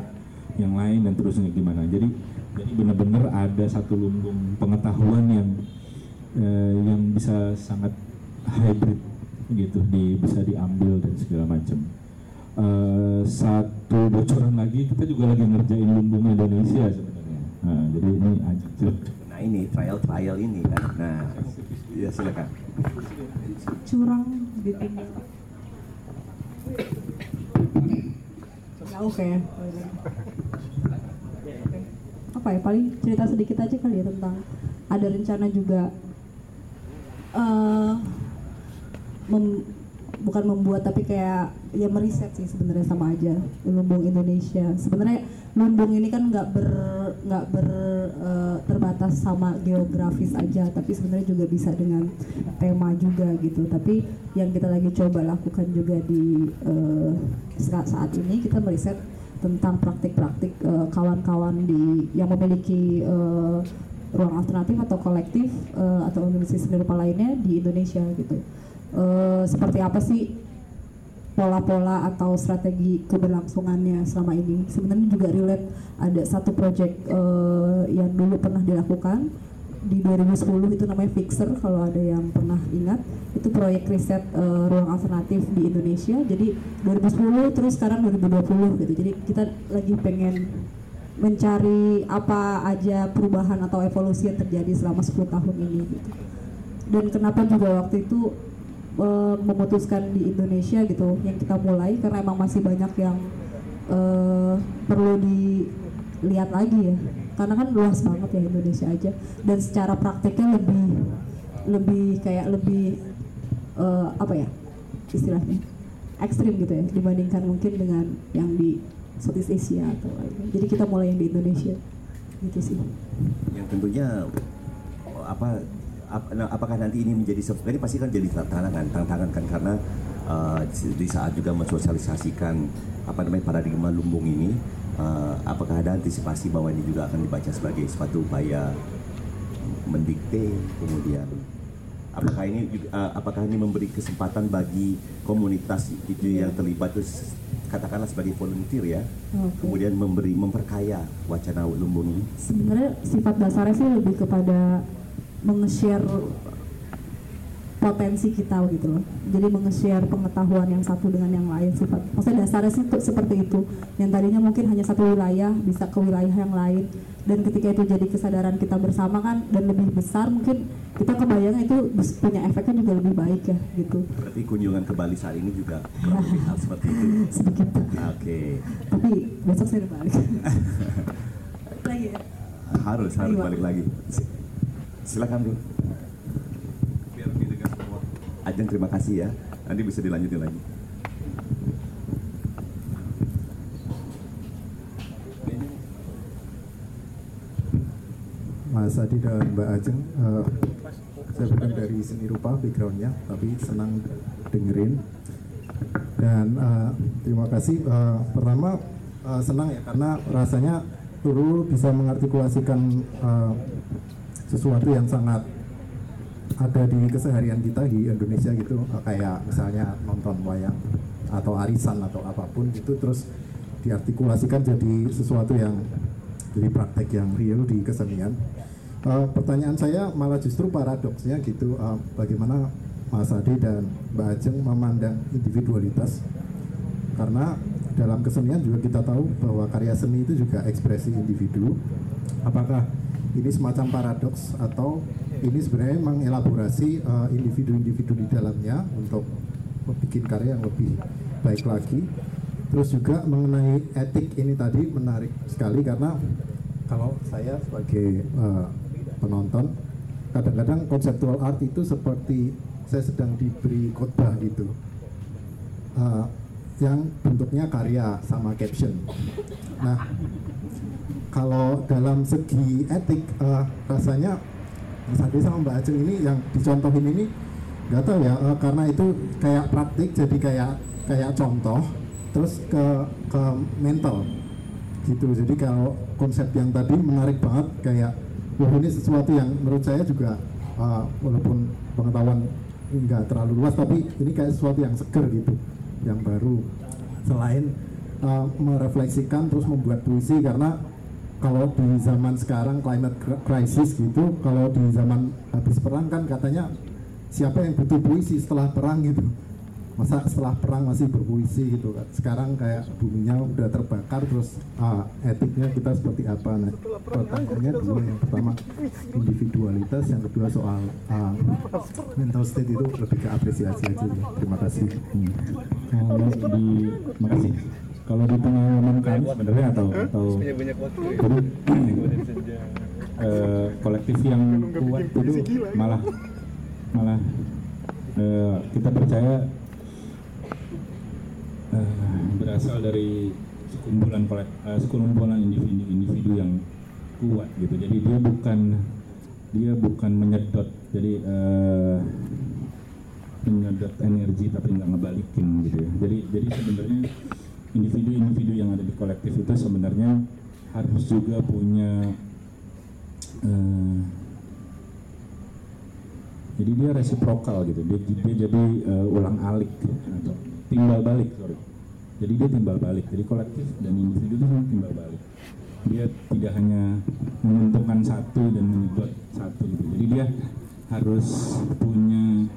yang lain dan terusnya gimana jadi jadi benar-benar ada satu lumbung pengetahuan yang uh, yang bisa sangat hybrid gitu di bisa diambil dan segala macam Uh, satu bocoran lagi kita juga lagi ngerjain lumbung Indonesia sebenarnya. Nah, jadi ini aja Nah ini trial trial ini kan. Nah, ya silakan. Curang gitu. Jauh kayak. Apa ya paling cerita sedikit aja kali ya tentang ada rencana juga uh, mem, bukan membuat tapi kayak ya meriset sih sebenarnya sama aja lumbung Indonesia sebenarnya lumbung ini kan nggak ber nggak ber uh, terbatas sama geografis aja tapi sebenarnya juga bisa dengan tema juga gitu. Tapi yang kita lagi coba lakukan juga di uh, saat ini kita meriset tentang praktik-praktik kawan-kawan uh, di yang memiliki uh, ruang alternatif atau kolektif uh, atau organisasi seni rupa lainnya di Indonesia gitu. Uh, seperti apa sih pola-pola atau strategi keberlangsungannya selama ini. Sebenarnya juga relate ada satu project uh, yang dulu pernah dilakukan di 2010 itu namanya Fixer kalau ada yang pernah ingat itu proyek riset uh, ruang alternatif di Indonesia. Jadi 2010 terus sekarang 2020 gitu. Jadi kita lagi pengen mencari apa aja perubahan atau evolusi yang terjadi selama 10 tahun ini gitu. Dan kenapa juga waktu itu uh, memutuskan di Indonesia gitu yang kita mulai karena emang masih banyak yang uh, perlu dilihat lagi ya karena kan luas banget ya Indonesia aja dan secara prakteknya lebih lebih kayak lebih uh, apa ya istilahnya ekstrim gitu ya dibandingkan mungkin dengan yang di Southeast Asia atau lainnya. Jadi kita mulai yang di Indonesia gitu sih. Yang tentunya apa Nah, apakah nanti ini menjadi ini pasti kan jadi tantangan tantangan kan karena uh, di saat juga mensosialisasikan apa namanya paradigma lumbung ini uh, apakah ada antisipasi bahwa ini juga akan dibaca sebagai suatu upaya mendikte kemudian apakah ini uh, apakah ini memberi kesempatan bagi komunitas itu yang terlibat itu katakanlah sebagai volunteer ya okay. kemudian memberi memperkaya wacana lumbung ini sebenarnya sifat dasarnya sih lebih kepada menge-share potensi kita gitu loh. Jadi menge-share pengetahuan yang satu dengan yang lain sifat. Maksudnya dasarnya sih seperti itu. Yang tadinya mungkin hanya satu wilayah bisa ke wilayah yang lain dan ketika itu jadi kesadaran kita bersama kan dan lebih besar mungkin kita kebayang itu punya efeknya juga lebih baik ya gitu. Berarti kunjungan ke Bali saat ini juga lebih hal seperti itu. Sedikit. Oke. Okay. Tapi besok saya balik. lagi ya. Harus harus balik lagi. Silakan Bu. Biar didengar semua. Ajeng terima kasih ya. Nanti bisa dilanjutin lagi. Mas Adi dan Mbak Ajeng, uh, saya bukan dari seni rupa backgroundnya, tapi senang dengerin. Dan uh, terima kasih. Uh, pertama uh, senang ya karena rasanya dulu bisa mengartikulasikan uh, sesuatu yang sangat ada di keseharian kita di Indonesia gitu kayak misalnya nonton wayang atau arisan atau apa pun itu terus diartikulasikan jadi sesuatu yang jadi praktek yang real di kesenian. Uh, pertanyaan saya malah justru paradoksnya gitu, uh, bagaimana Mas Adi dan Mbak Ajeng memandang individualitas karena dalam kesenian juga kita tahu bahwa karya seni itu juga ekspresi individu. Apakah ini semacam paradoks atau ini sebenarnya mengelaborasi individu individu-individu di dalamnya untuk membuat karya yang lebih baik lagi. Terus juga mengenai etik ini tadi menarik sekali karena kalau saya sebagai uh, penonton kadang-kadang konseptual art itu seperti saya sedang diberi khotbah gitu. Uh, yang bentuknya karya sama caption. Nah, kalau dalam segi etik uh, rasanya Mas Ade sama Mbak Ajeng ini yang dicontohin ini nggak tahu ya uh, karena itu kayak praktik jadi kayak kayak contoh terus ke ke mental. Gitu jadi kalau konsep yang tadi menarik banget kayak wah ini sesuatu yang menurut saya juga uh, walaupun pengetahuan nggak terlalu luas tapi ini kayak sesuatu yang seger gitu yang baru. Selain uh, merefleksikan terus membuat puisi karena kalau di zaman sekarang climate crisis gitu kalau di zaman habis perang kan katanya siapa yang butuh puisi setelah perang gitu. Masa setelah perang masih berpuisi gitu kan. Sekarang kayak buminya udah terbakar terus ah, etiknya kita seperti apa? Nah pertanyaannya dua yang pertama individualitas yang kedua soal ah, mental state itu lebih ke apresiasi aja. Ya. terima kasih. Hmm. kalau di makasih kalau di pengalaman kami sebenarnya atau atau jadi uh, kolektif yang kuat itu malah malah uh, kita percaya uh, berasal dari sekumpulan uh, sekumpulan individu-individu yang kuat gitu. Jadi dia bukan dia bukan menyedot, jadi uh, menyedot energi tapi nggak ngebalikin gitu ya. Jadi jadi sebenarnya individu-individu yang ada di kolektif itu sebenarnya harus juga punya uh, jadi dia resiprokal gitu. Dia, dia jadi uh, ulang alik atau timbal balik sorry. Jadi dia timbal balik. Jadi kolektif dan individu itu timbal balik. Dia tidak hanya menguntungkan satu dan menyedot satu gitu. Jadi dia harus punya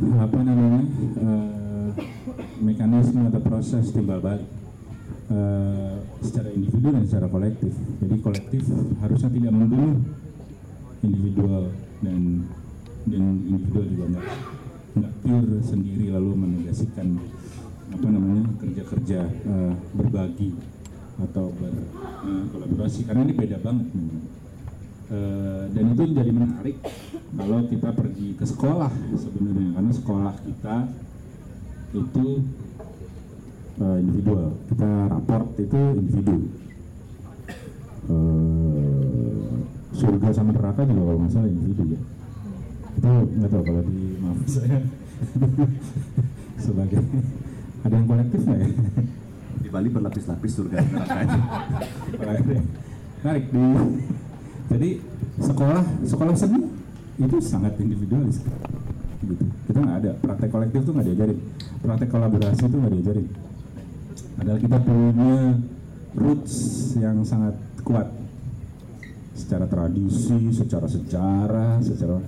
apa namanya? Uh, mekanisme atau proses timbal balik uh, secara individu dan secara kolektif. Jadi kolektif harusnya tidak membunuh individual dan dan individual juga nggak nggak pure sendiri lalu menegasikan apa namanya kerja-kerja uh, berbagi atau berkolaborasi uh, karena ini beda banget uh, dan itu jadi menarik kalau kita pergi ke sekolah sebenarnya karena sekolah kita itu uh, individual. Kita raport itu individu. Uh, surga sama neraka juga kalau nggak salah individu ya. Itu nggak tahu kalau di maaf saya sebagai ada yang kolektif nggak ya? Di Bali berlapis-lapis surga neraka menarik di jadi sekolah sekolah seni itu sangat individualis. Gitu. Kita nggak ada. Praktek kolektif tuh nggak diajarin. Praktek kolaborasi itu nggak diajarin. Padahal kita punya roots yang sangat kuat. Secara tradisi, secara sejarah, secara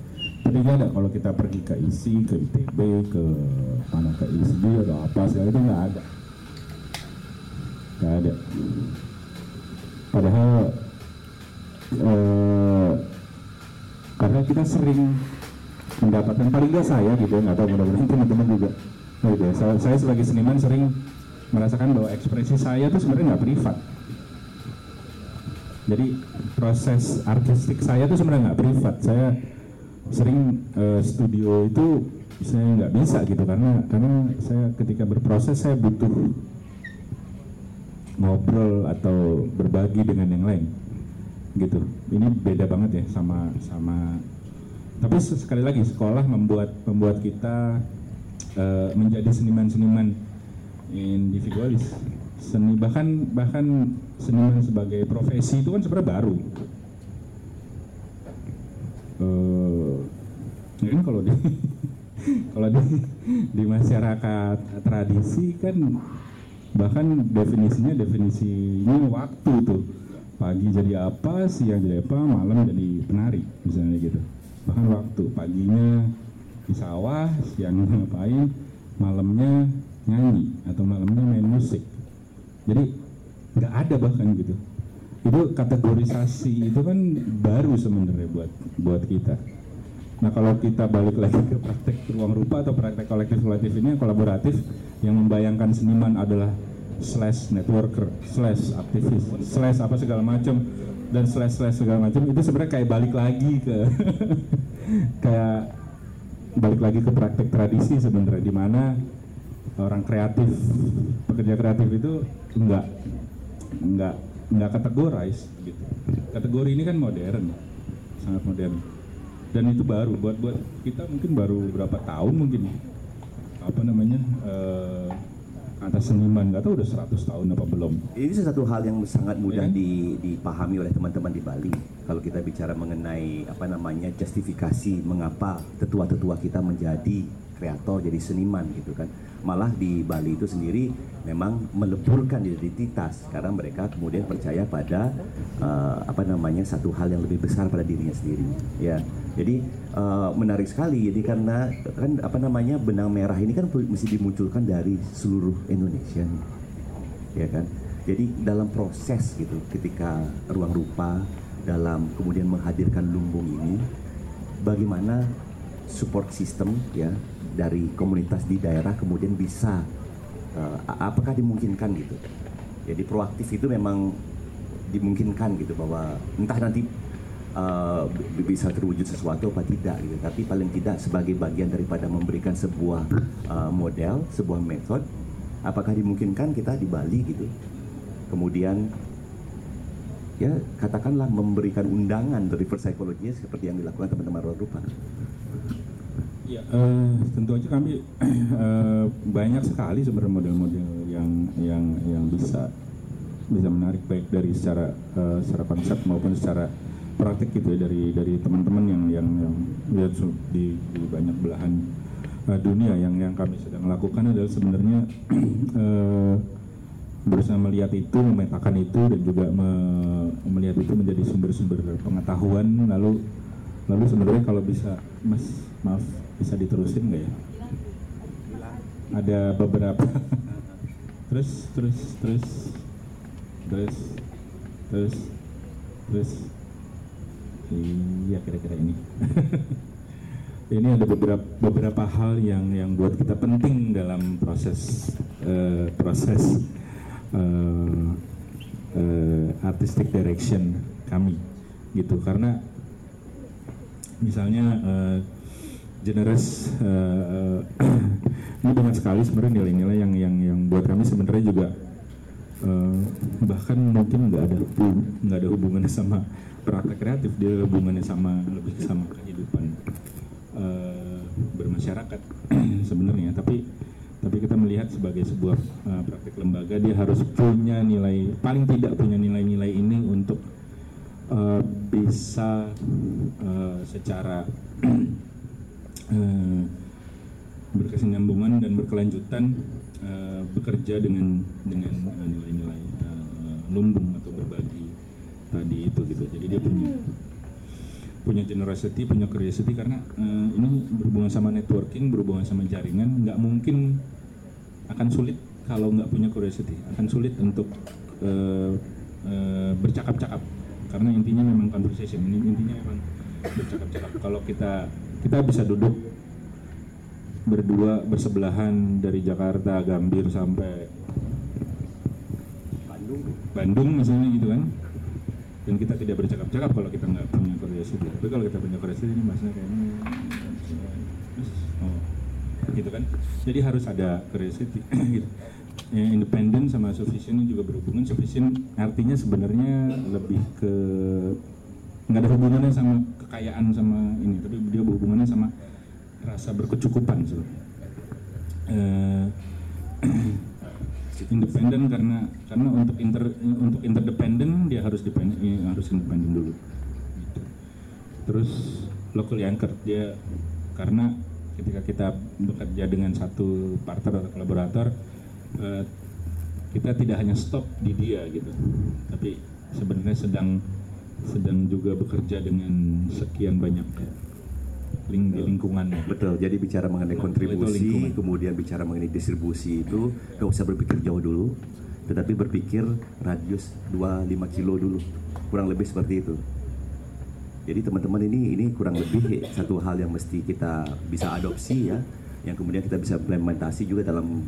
tapi nggak ada. Kalau kita pergi ke ISI, ke ITB, ke mana ke ISB atau apa segala itu nggak ada, nggak ada. Padahal kita sering mendapatkan paling nggak saya gitu, nggak tahu mudah-mudahan teman-teman juga. Nah, gitu ya. saya, saya sebagai seniman sering merasakan bahwa ekspresi saya itu sebenarnya nggak privat jadi proses artistik saya itu sebenarnya nggak privat saya sering uh, studio itu saya nggak bisa gitu karena karena saya ketika berproses saya butuh ngobrol atau berbagi dengan yang lain gitu ini beda banget ya sama sama tapi sekali lagi sekolah membuat membuat kita uh, menjadi seniman-seniman individualis. Seni bahkan bahkan seniman sebagai profesi itu kan sebenarnya baru. Uh, kan kalau di kalau di di masyarakat tradisi kan bahkan definisinya definisinya waktu tuh. Pagi jadi apa siang jadi apa malam jadi penari misalnya gitu bahkan waktu paginya di sawah siang ngapain malamnya nyanyi atau malamnya main musik. Jadi nggak ada bahkan gitu. Itu kategorisasi itu kan baru sebenarnya buat buat kita. Nah kalau kita balik lagi ke praktek ruang rupa atau praktek kolektif kolektif ini kolaboratif yang membayangkan seniman adalah slash networker, slash aktivis, slash apa segala macam dan slash slash segala macam itu sebenarnya kayak balik lagi ke kayak balik lagi ke praktek tradisi sebenarnya di mana orang kreatif pekerja kreatif itu enggak enggak enggak kategorize gitu. Kategori ini kan modern, sangat modern dan itu baru buat buat kita mungkin baru berapa tahun mungkin apa namanya eh, atas seniman nggak tahu udah 100 tahun apa belum Ini sesuatu hal yang sangat mudah di- dipahami oleh teman-teman di Bali. Kalau kita bicara mengenai apa namanya justifikasi mengapa tetua-tetua kita menjadi kreator, jadi seniman gitu kan. Malah di Bali itu sendiri memang meleburkan identitas karena mereka kemudian percaya pada eh, apa namanya satu hal yang lebih besar pada dirinya sendiri. Ya, jadi eh, menarik sekali. Jadi karena kan apa namanya benang merah ini kan mesti dimunculkan dari seluruh Indonesia ya kan jadi dalam proses gitu ketika ruang rupa dalam kemudian menghadirkan lumbung ini bagaimana support system ya dari komunitas di daerah kemudian bisa a- apakah dimungkinkan gitu? Jadi proaktif itu memang dimungkinkan gitu bahwa entah nanti b- bisa terwujud sesuatu apa tidak gitu. Tapi paling tidak sebagai bagian daripada memberikan sebuah eh, model sebuah metode apakah dimungkinkan kita di Bali gitu? Kemudian ya katakanlah memberikan undangan dari psychology seperti yang dilakukan teman-teman rupa Ya, eh, tentu aja kami eh, banyak sekali sebenarnya model-model yang yang yang bisa bisa menarik baik dari secara eh, secara konsep maupun secara praktik gitu ya dari dari teman-teman yang yang yang su- di, di banyak belahan eh, dunia yang yang kami sedang lakukan adalah sebenarnya eh, berusaha melihat itu, memetakan itu dan juga me- melihat itu menjadi sumber-sumber pengetahuan. Lalu lalu sebenarnya kalau bisa Mas maaf bisa diterusin nggak ya? Ada beberapa. Terus terus terus. Terus terus terus. Iya kira-kira ini. Ini ada beberapa beberapa hal yang yang buat kita penting dalam proses eh, proses eh, eh, artistic direction kami gitu. Karena misalnya eh, generous eh, eh, ini banyak sekali sebenarnya nilai-nilai yang yang yang buat kami sebenarnya juga eh, bahkan mungkin nggak ada nggak ada hubungannya sama praktek kreatif dia hubungannya sama lebih sama kehidupan eh, bermasyarakat sebenarnya. Tapi tapi kita melihat sebagai sebuah eh, praktek lembaga dia harus punya nilai paling tidak punya nilai-nilai ini untuk eh, bisa eh, secara eh, berkesinambungan dan berkelanjutan eh, bekerja dengan dengan eh, nilai-nilai eh, lumbung atau berbagi tadi itu gitu. Jadi dia punya punya generosity punya curiosity karena eh, ini berhubungan sama networking berhubungan sama jaringan nggak mungkin akan sulit kalau nggak punya curiosity. Akan sulit untuk eh, eh, bercakap-cakap. Karena intinya memang conversation ini intinya memang bercakap-cakap. Kalau kita kita bisa duduk berdua bersebelahan dari Jakarta Gambir sampai Bandung. Bandung misalnya gitu kan. Dan kita tidak bercakap-cakap kalau kita nggak punya curiosity tapi kalau kita punya curiosity ini maksudnya kayaknya terus, oh, gitu kan. Jadi harus ada curiosity gitu. Ya, independen sama sufficient juga berhubungan. Sufficient artinya sebenarnya lebih ke nggak ada hubungannya sama kekayaan sama ini tapi dia berhubungannya sama rasa berkecukupan sebenarnya Eh, independen karena karena untuk inter untuk interdependen dia harus dependen eh, harus independen dulu. Gitu. terus locally anchored dia karena ketika kita bekerja dengan satu partner atau kolaborator eh, kita tidak hanya stop di dia gitu. Tapi sebenarnya sedang sedang juga bekerja dengan sekian banyak ling di lingkungannya Betul, jadi bicara mengenai kontribusi, kemudian bicara mengenai distribusi itu nggak usah berpikir jauh dulu, tetapi berpikir radius 2-5 kilo dulu, kurang lebih seperti itu. Jadi teman-teman ini ini kurang lebih satu hal yang mesti kita bisa adopsi ya, yang kemudian kita bisa implementasi juga dalam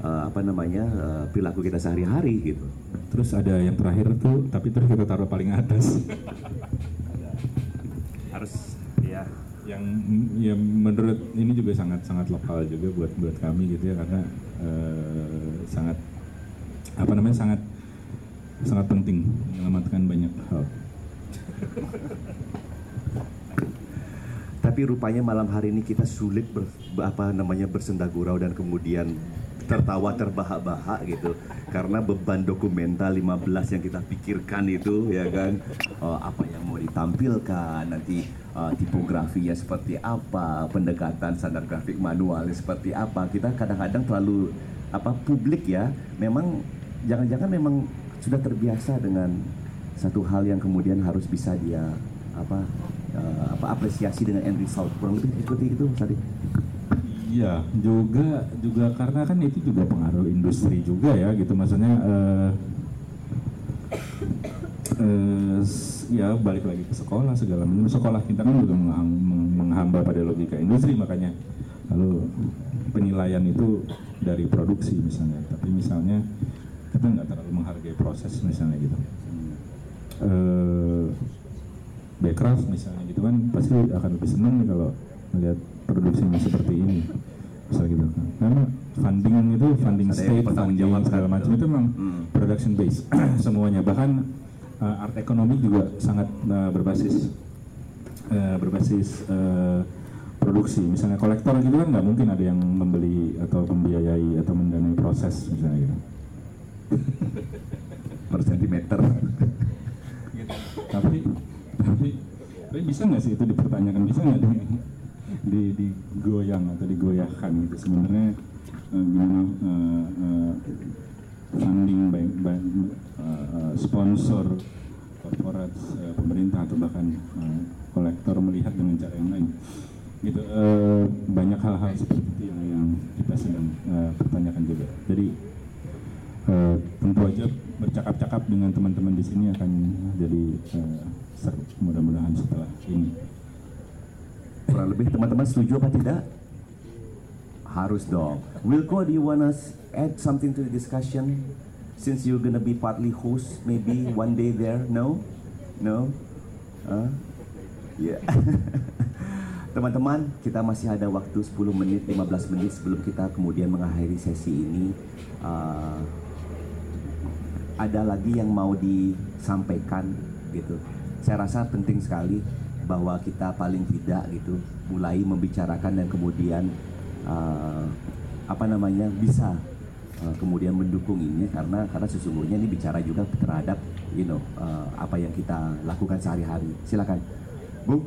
uh, apa namanya uh, perilaku kita sehari-hari gitu. Terus ada yang terakhir tuh, tapi terus kita taruh paling atas. Harus ya yang ya menurut ini juga sangat sangat lokal juga buat buat kami gitu ya karena eh, sangat apa namanya sangat sangat penting menyelamatkan banyak hal. Tapi rupanya malam hari ini kita sulit ber, apa namanya bersenda gurau dan kemudian tertawa terbahak-bahak gitu. Karena beban dokumental 15 yang kita pikirkan itu ya kan? Uh, apa yang mau ditampilkan nanti uh, tipografinya seperti apa pendekatan standar grafik manualnya seperti apa. Kita kadang-kadang terlalu apa publik ya. Memang jangan-jangan memang sudah terbiasa dengan satu hal yang kemudian harus bisa dia apa uh, apa apresiasi dengan end result. Kurang lebih seperti itu tadi Iya, juga juga karena kan itu juga pengaruh industri juga ya gitu. Maksudnya eh, eh, s- ya balik lagi ke sekolah segala macam. Sekolah kita kan juga mengham- meng- menghamba pada logika industri makanya lalu penilaian itu dari produksi misalnya. Tapi misalnya kita nggak terlalu menghargai proses misalnya gitu. Eh backcraft misalnya gitu kan pasti akan lebih senang nih kalau melihat produksinya seperti ini. Misal gitu. Kan karena funding itu funding Ada yang state funding jawab segala macam itu memang Hmm. production base semuanya. Bahkan uh, art ekonomi juga sangat uh, berbasis uh, berbasis uh, produksi. Misalnya kolektor gitu kan nggak mungkin ada yang membeli atau membiayai atau mendanai proses misalnya gitu. Per sentimeter. Tapi tapi tapi bisa nggak sih itu dipertanyakan? Bisa nggak di, di digoyang atau digoyahkan gitu. Sebenarnya eh, gimana eh, eh, funding baik eh, eh, sponsor korporat eh, pemerintah atau bahkan eh, kolektor melihat dengan cara yang lain. Gitu eh, banyak hal-hal seperti itu yang, yang kita sedang eh, pertanyakan juga. Jadi eh, tentu aja bercakap-cakap dengan teman-teman di sini akan jadi eh, seru mudah-mudahan setelah ini kurang lebih teman-teman setuju apa tidak? Harus dong. Wilco do you wanna add something to the discussion? Since you're gonna be partly host maybe one day there no? No? Huh? yeah. Teman-teman, kita masih ada waktu 10 menit, 15 menit sebelum kita kemudian mengakhiri sesi ini. Uh, ada lagi yang mau disampaikan gitu. Saya rasa penting sekali bahwa kita paling tidak gitu mulai membicarakan dan kemudian uh, apa namanya bisa uh, kemudian mendukung ini karena karena sesungguhnya ini bicara juga terhadap you know uh, apa yang kita lakukan sehari-hari. Silakan, Bu.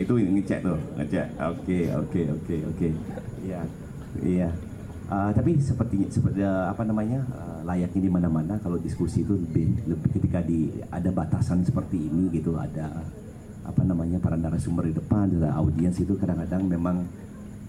Itu ngecek tuh, ngecek. Oke, oke, oke, oke. Iya, iya. Ah, tapi seperti seperti eh, apa namanya eh, layaknya di mana-mana kalau diskusi itu lebih lebih ketika di ada batasan seperti ini gitu ada apa namanya para narasumber di depan ada audiens itu kadang-kadang memang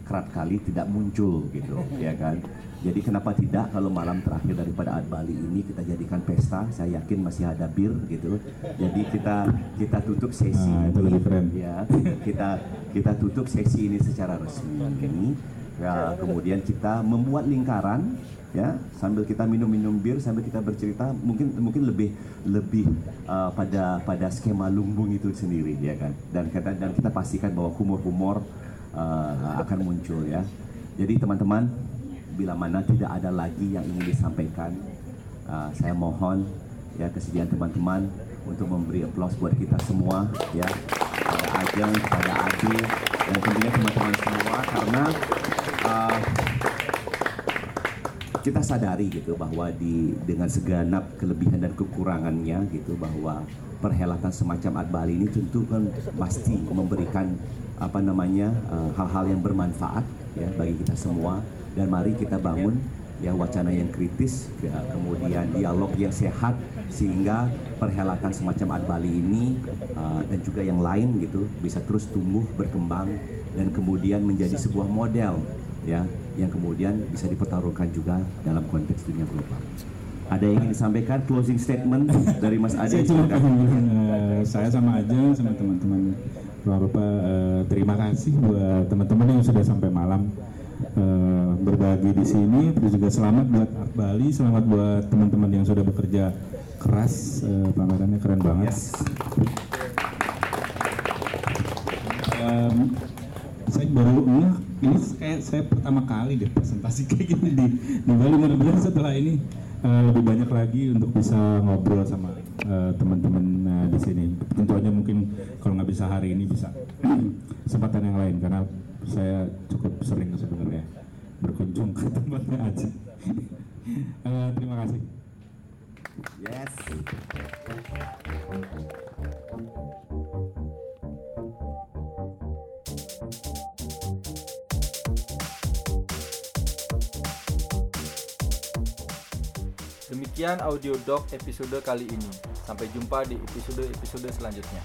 kerap kali tidak muncul gitu ya kan? Jadi kenapa tidak kalau malam terakhir daripada Art Bali ini kita jadikan pesta saya yakin masih ada bir gitu. Jadi kita kita tutup sesi Nah, itu lebih keren. ya kita kita tutup sesi ini secara resmi. Ya kemudian kita membuat lingkaran ya sambil kita minum-minum bir sambil kita bercerita mungkin mungkin lebih lebih uh, pada pada skema lumbung itu sendiri ya kan? Dan kita dan kita pastikan bahwa humor-humor uh, akan muncul ya. Jadi teman-teman bila mana tidak ada lagi yang ingin disampaikan uh, saya mohon ya kesediaan teman-teman untuk memberi aplaus buat kita semua ya. Kepada Ajeng, kepada Adi dan tentunya teman-teman semua karena uh, kita sadari gitu bahwa di dengan segenap kelebihan dan kekurangannya gitu bahwa perhelatan semacam Art Bali ini tentu kan pasti memberikan apa namanya uh, hal-hal yang bermanfaat ya bagi kita semua. Dan mari kita bangun ya wacana yang kritis ya, kemudian dialog yang sehat sehingga perhelatan semacam Art Bali ini uh, dan juga yang lain gitu bisa terus tumbuh berkembang dan kemudian menjadi sebuah model ya yang kemudian bisa dipertaruhkan juga dalam konteks dunia global. Ada yang ingin disampaikan closing statement dari Mas Ade? Saya cuma eh, saya sama aja sama teman-teman luar rupa eh, terima kasih buat teman-teman yang sudah sampai malam eh, berbagi di sini terus juga selamat buat Art Bali selamat buat teman-teman yang sudah bekerja keras eh, pamerannya keren banget Em, saya baru ngeh ini kayak saya pertama kali deh presentasi kayak gini di, di Bali. Mudah-mudahan setelah ini eh, lebih banyak lagi untuk bisa ngobrol sama eh, teman-teman eh, di sini. Tentu aja mungkin kalau nggak bisa hari ini bisa kesempatan yang lain karena saya cukup sering sebenarnya. Berkunjung ke tempatnya aja. Eh, terima kasih. Yes. Demikian audio doc episode kali ini. Sampai jumpa di episode-episode selanjutnya.